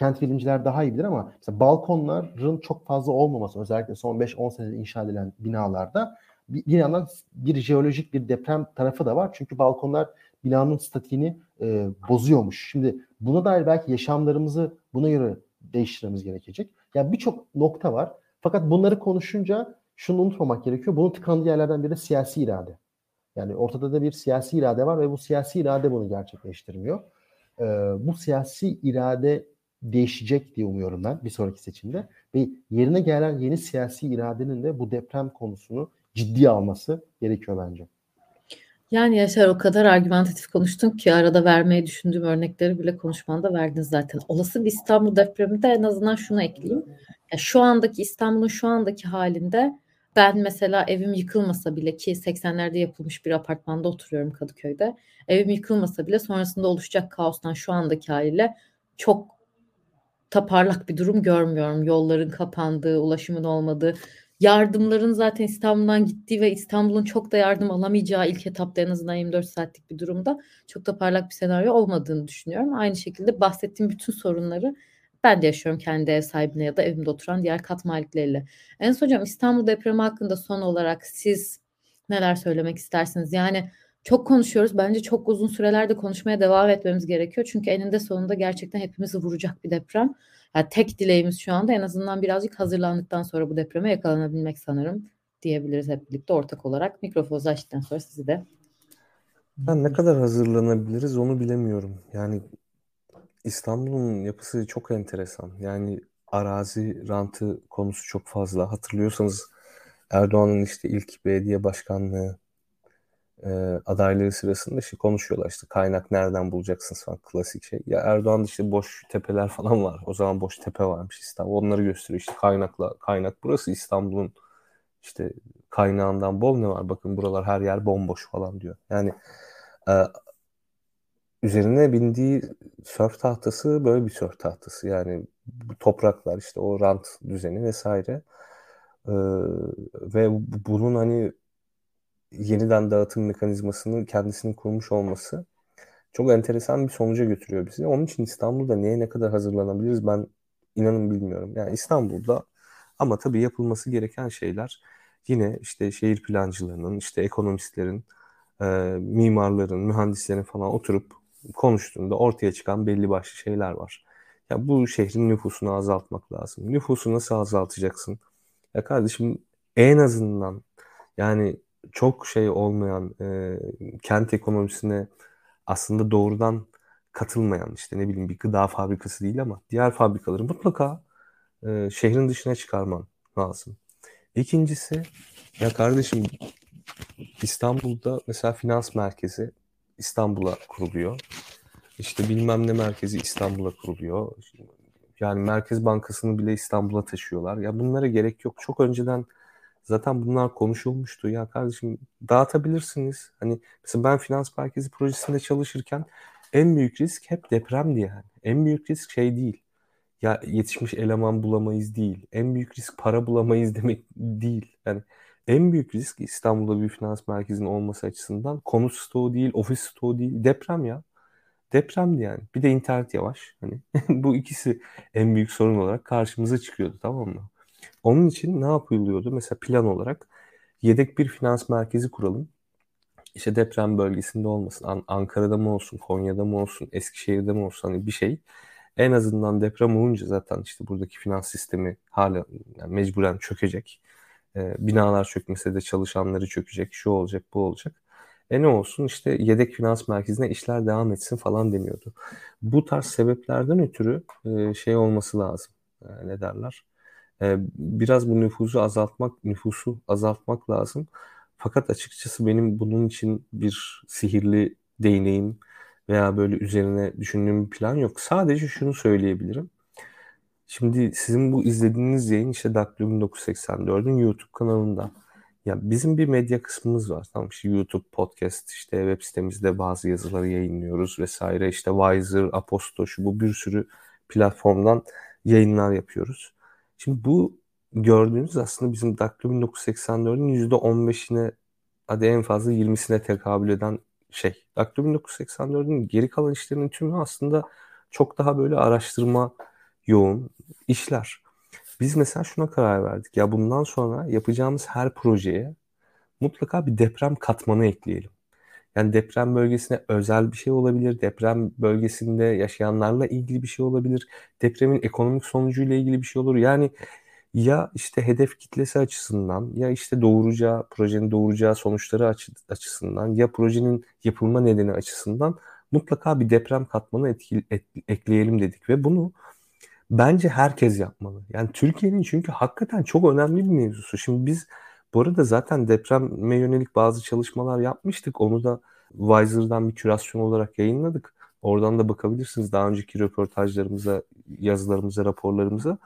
kent bilimciler daha iyi bilir ama mesela balkonların çok fazla olmaması özellikle son 5-10 senede inşa edilen binalarda bir, bir yandan bir jeolojik bir deprem tarafı da var. Çünkü balkonlar binanın statiğini e, bozuyormuş. Şimdi buna dair belki yaşamlarımızı buna göre değiştirmemiz gerekecek. Yani birçok nokta var. Fakat bunları konuşunca şunu unutmamak gerekiyor. Bunun tıkandığı yerlerden biri de siyasi irade. Yani ortada da bir siyasi irade var ve bu siyasi irade bunu gerçekleştirmiyor. Ee, bu siyasi irade değişecek diye umuyorum ben bir sonraki seçimde. Ve yerine gelen yeni siyasi iradenin de bu deprem konusunu ciddiye alması gerekiyor bence. Yani Yaşar o kadar argümantatif konuştun ki arada vermeyi düşündüğüm örnekleri bile konuşmanda verdin zaten. Olası bir İstanbul depreminde en azından şunu ekleyeyim. Ya şu andaki İstanbul'un şu andaki halinde ben mesela evim yıkılmasa bile ki 80'lerde yapılmış bir apartmanda oturuyorum Kadıköy'de. Evim yıkılmasa bile sonrasında oluşacak kaostan şu andaki haliyle çok taparlak bir durum görmüyorum. Yolların kapandığı, ulaşımın olmadığı, yardımların zaten İstanbul'dan gittiği ve İstanbul'un çok da yardım alamayacağı ilk etapta en azından 24 saatlik bir durumda çok da parlak bir senaryo olmadığını düşünüyorum. Aynı şekilde bahsettiğim bütün sorunları ben de yaşıyorum kendi ev sahibine ya da evimde oturan diğer kat malikleriyle. En son hocam İstanbul depremi hakkında son olarak siz neler söylemek istersiniz? Yani çok konuşuyoruz. Bence çok uzun sürelerde konuşmaya devam etmemiz gerekiyor. Çünkü eninde sonunda gerçekten hepimizi vuracak bir deprem. Yani tek dileğimiz şu anda en azından birazcık hazırlandıktan sonra bu depreme yakalanabilmek sanırım diyebiliriz hep birlikte ortak olarak. Mikrofonu açtıktan sonra sizi de. Ben ne kadar hazırlanabiliriz onu bilemiyorum. Yani İstanbul'un yapısı çok enteresan. Yani arazi rantı konusu çok fazla. Hatırlıyorsanız Erdoğan'ın işte ilk belediye başkanlığı e, adaylığı sırasında işte konuşuyorlar işte kaynak nereden bulacaksınız falan klasik şey. Ya Erdoğan işte boş tepeler falan var. O zaman boş tepe varmış İstanbul. Onları gösteriyor işte kaynakla kaynak burası İstanbul'un işte kaynağından bol ne var? Bakın buralar her yer bomboş falan diyor. Yani e, üzerine bindiği sörf tahtası böyle bir sörf tahtası. Yani bu topraklar işte o rant düzeni vesaire. Ee, ve bunun hani yeniden dağıtım mekanizmasını kendisinin kurmuş olması çok enteresan bir sonuca götürüyor bizi. Onun için İstanbul'da neye ne kadar hazırlanabiliriz ben inanın bilmiyorum. Yani İstanbul'da ama tabii yapılması gereken şeyler yine işte şehir plancılarının, işte ekonomistlerin, e, mimarların, mühendislerin falan oturup konuştuğunda ortaya çıkan belli başlı şeyler var. Ya bu şehrin nüfusunu azaltmak lazım. Nüfusu nasıl azaltacaksın? Ya kardeşim en azından yani çok şey olmayan e, kent ekonomisine aslında doğrudan katılmayan işte ne bileyim bir gıda fabrikası değil ama diğer fabrikaları mutlaka e, şehrin dışına çıkarman lazım. İkincisi ya kardeşim İstanbul'da mesela finans merkezi İstanbul'a kuruluyor. İşte bilmem ne merkezi İstanbul'a kuruluyor. Yani Merkez Bankası'nı bile İstanbul'a taşıyorlar. Ya bunlara gerek yok. Çok önceden zaten bunlar konuşulmuştu. Ya kardeşim dağıtabilirsiniz. Hani mesela ben finans merkezi projesinde çalışırken en büyük risk hep depremdi yani. En büyük risk şey değil. Ya yetişmiş eleman bulamayız değil. En büyük risk para bulamayız demek değil. Yani en büyük risk İstanbul'da bir finans merkezinin olması açısından konut stoğu değil, ofis stoğu değil, deprem ya. Depremdi yani. Bir de internet yavaş. Hani bu ikisi en büyük sorun olarak karşımıza çıkıyordu tamam mı? Onun için ne yapılıyordu? Mesela plan olarak yedek bir finans merkezi kuralım. İşte deprem bölgesinde olmasın. An- Ankara'da mı olsun, Konya'da mı olsun, Eskişehir'de mi olsun hani bir şey. En azından deprem olunca zaten işte buradaki finans sistemi hala yani mecburen çökecek. E, binalar çökmese de çalışanları çökecek, şu olacak, bu olacak. E ne olsun işte yedek finans merkezine işler devam etsin falan deniyordu. Bu tarz sebeplerden ötürü e, şey olması lazım. E, ne derler? E, biraz bu nüfusu azaltmak, nüfusu azaltmak lazım. Fakat açıkçası benim bunun için bir sihirli değneğim veya böyle üzerine düşündüğüm bir plan yok. Sadece şunu söyleyebilirim. Şimdi sizin bu izlediğiniz yayın işte Daktilo 1984'ün YouTube kanalında. Ya bizim bir medya kısmımız var. Tamam işte YouTube, podcast, işte web sitemizde bazı yazıları yayınlıyoruz vesaire. İşte Wiser, Aposto, şu bu bir sürü platformdan yayınlar yapıyoruz. Şimdi bu gördüğünüz aslında bizim Daktilo 1984'ün %15'ine hadi en fazla 20'sine tekabül eden şey. Daktilo 1984'ün geri kalan işlerinin tümü aslında çok daha böyle araştırma yoğun işler. Biz mesela şuna karar verdik. Ya bundan sonra yapacağımız her projeye mutlaka bir deprem katmanı ekleyelim. Yani deprem bölgesine özel bir şey olabilir. Deprem bölgesinde yaşayanlarla ilgili bir şey olabilir. Depremin ekonomik sonucuyla ilgili bir şey olur. Yani ya işte hedef kitlesi açısından ya işte doğuracağı, projenin doğuracağı sonuçları açı, açısından ya projenin yapılma nedeni açısından mutlaka bir deprem katmanı etkili, et, ekleyelim dedik ve bunu bence herkes yapmalı. Yani Türkiye'nin çünkü hakikaten çok önemli bir mevzusu. Şimdi biz Bu arada zaten depreme yönelik bazı çalışmalar yapmıştık. Onu da Wiser'dan bir kürasyon olarak yayınladık. Oradan da bakabilirsiniz daha önceki röportajlarımıza, yazılarımıza, raporlarımıza.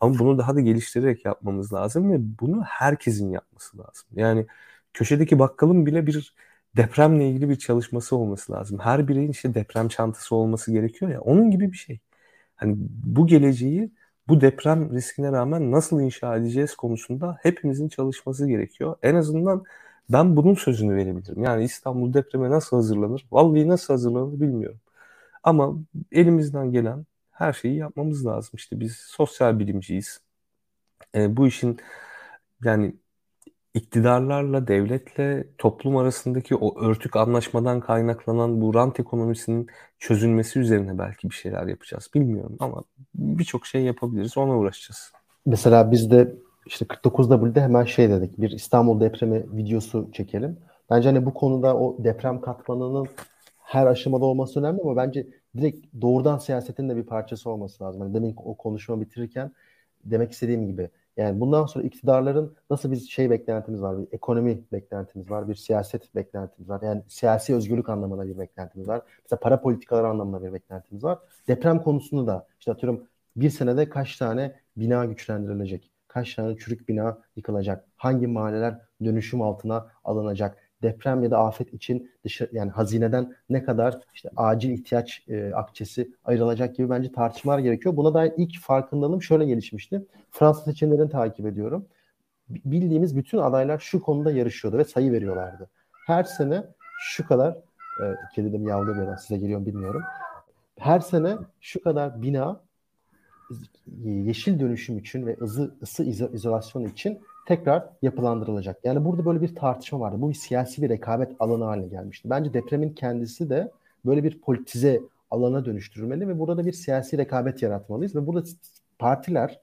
Ama bunu daha da geliştirerek yapmamız lazım ve bunu herkesin yapması lazım. Yani köşedeki bakkalın bile bir depremle ilgili bir çalışması olması lazım. Her bireyin işte deprem çantası olması gerekiyor ya. Onun gibi bir şey. Hani bu geleceği bu deprem riskine rağmen nasıl inşa edeceğiz konusunda hepimizin çalışması gerekiyor. En azından ben bunun sözünü verebilirim. Yani İstanbul depreme nasıl hazırlanır? Vallahi nasıl hazırlanır bilmiyorum. Ama elimizden gelen her şeyi yapmamız lazım. İşte biz sosyal bilimciyiz. E, bu işin yani iktidarlarla, devletle, toplum arasındaki o örtük anlaşmadan kaynaklanan bu rant ekonomisinin çözülmesi üzerine belki bir şeyler yapacağız. Bilmiyorum ama birçok şey yapabiliriz. Ona uğraşacağız. Mesela biz de işte 49W'de hemen şey dedik. Bir İstanbul depremi videosu çekelim. Bence hani bu konuda o deprem katmanının her aşamada olması önemli ama bence direkt doğrudan siyasetin de bir parçası olması lazım. Yani demin o konuşma bitirirken demek istediğim gibi yani bundan sonra iktidarların nasıl bir şey beklentimiz var, bir ekonomi beklentimiz var, bir siyaset beklentimiz var. Yani siyasi özgürlük anlamında bir beklentimiz var. Mesela para politikaları anlamında bir beklentimiz var. Deprem konusunu da işte atıyorum bir senede kaç tane bina güçlendirilecek? Kaç tane çürük bina yıkılacak? Hangi mahalleler dönüşüm altına alınacak? Deprem ya da afet için dışı, yani hazineden ne kadar işte acil ihtiyaç e, akçesi ayrılacak gibi bence tartışmalar gerekiyor. Buna dair ilk farkındalığım şöyle gelişmişti. Fransız seçimlerini takip ediyorum. Bildiğimiz bütün adaylar şu konuda yarışıyordu ve sayı veriyorlardı. Her sene şu kadar e, kedi de size geliyor bilmiyorum. Her sene şu kadar bina yeşil dönüşüm için ve ısı, ısı izolasyon için tekrar yapılandırılacak. Yani burada böyle bir tartışma vardı. Bu bir siyasi bir rekabet alanı haline gelmişti. Bence depremin kendisi de böyle bir politize alana dönüştürülmeli ve burada da bir siyasi rekabet yaratmalıyız ve burada partiler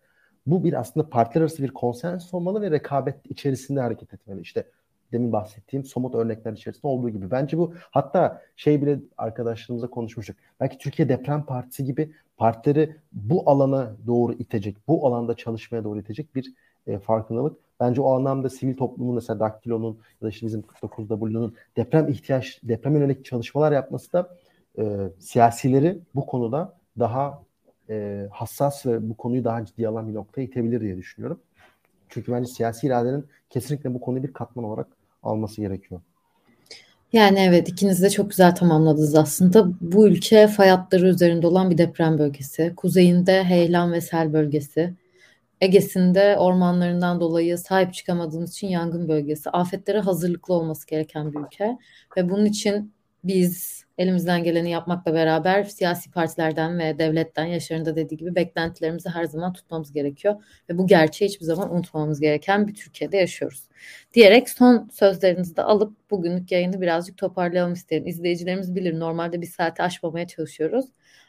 bu bir aslında partiler arası bir konsens olmalı ve rekabet içerisinde hareket etmeli. İşte demin bahsettiğim somut örnekler içerisinde olduğu gibi. Bence bu hatta şey bile arkadaşlarımızla konuşmuştuk. Belki Türkiye Deprem Partisi gibi partileri bu alana doğru itecek, bu alanda çalışmaya doğru itecek bir e, farkındalık Bence o anlamda sivil toplumun mesela Daktilo'nun ya da işte bizim 49W'nun deprem ihtiyaç, deprem yönelik çalışmalar yapması da e, siyasileri bu konuda daha e, hassas ve bu konuyu daha ciddi alan bir noktaya itebilir diye düşünüyorum. Çünkü bence siyasi iradenin kesinlikle bu konuyu bir katman olarak alması gerekiyor. Yani evet ikiniz de çok güzel tamamladınız aslında. Bu ülke fay hatları üzerinde olan bir deprem bölgesi. Kuzeyinde heyelan ve sel bölgesi. Ege'sinde ormanlarından dolayı sahip çıkamadığımız için yangın bölgesi. Afetlere hazırlıklı olması gereken bir ülke. Ve bunun için biz elimizden geleni yapmakla beraber siyasi partilerden ve devletten Yaşar'ın da dediği gibi beklentilerimizi her zaman tutmamız gerekiyor. Ve bu gerçeği hiçbir zaman unutmamamız gereken bir Türkiye'de yaşıyoruz. Diyerek son sözlerinizi de alıp bugünlük yayını birazcık toparlayalım isterim. İzleyicilerimiz bilir normalde bir saati aşmamaya çalışıyoruz.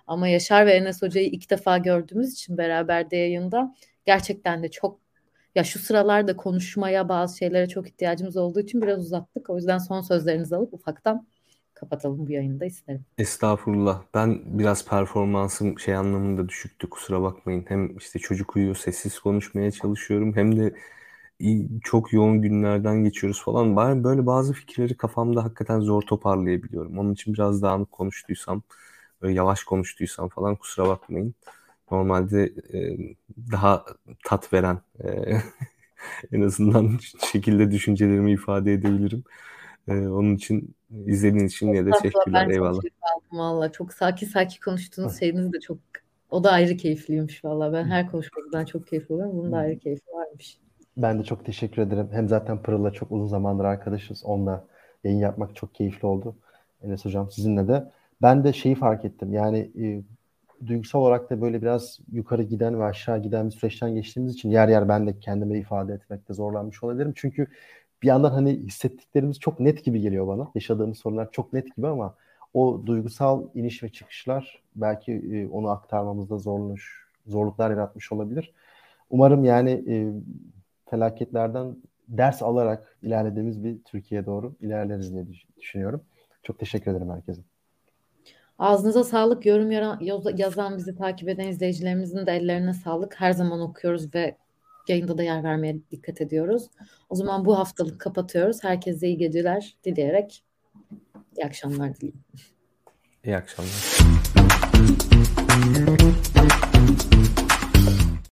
Ama Yaşar ve Enes Hoca'yı ilk defa gördüğümüz için beraber de yayında gerçekten de çok ya şu sıralarda konuşmaya bazı şeylere çok ihtiyacımız olduğu için biraz uzattık. O yüzden son sözlerinizi alıp ufaktan kapatalım bu yayını da isterim. Estağfurullah. Ben biraz performansım şey anlamında düşüktü kusura bakmayın. Hem işte çocuk uyuyor sessiz konuşmaya çalışıyorum hem de çok yoğun günlerden geçiyoruz falan. Ben böyle bazı fikirleri kafamda hakikaten zor toparlayabiliyorum. Onun için biraz dağınık konuştuysam, böyle yavaş konuştuysam falan kusura bakmayın normalde e, daha tat veren e, en azından şekilde düşüncelerimi ifade edebilirim. E, onun için izlediğiniz için ya da teşekkürler. Ben Eyvallah. Valla. Çok sakin sakin konuştuğunuz şeyiniz de çok o da ayrı keyifliymiş valla. Ben her konuşmadan çok keyif alıyorum. Bunun da ayrı keyfi varmış. Ben de çok teşekkür ederim. Hem zaten Pırıl'la çok uzun zamandır arkadaşız. Onunla yayın yapmak çok keyifli oldu. Enes Hocam sizinle de. Ben de şeyi fark ettim. Yani e, duygusal olarak da böyle biraz yukarı giden ve aşağı giden bir süreçten geçtiğimiz için yer yer ben de kendime ifade etmekte zorlanmış olabilirim. Çünkü bir yandan hani hissettiklerimiz çok net gibi geliyor bana. Yaşadığımız sorunlar çok net gibi ama o duygusal iniş ve çıkışlar belki e, onu aktarmamızda zorluş, zorluklar yaratmış olabilir. Umarım yani e, felaketlerden ders alarak ilerlediğimiz bir Türkiye doğru ilerleriz diye düşünüyorum. Çok teşekkür ederim herkese. Ağzınıza sağlık. Yorum yazan, bizi takip eden izleyicilerimizin de ellerine sağlık. Her zaman okuyoruz ve yayında da yer vermeye dikkat ediyoruz. O zaman bu haftalık kapatıyoruz. Herkese iyi geceler dileyerek iyi akşamlar dileyim. İyi akşamlar.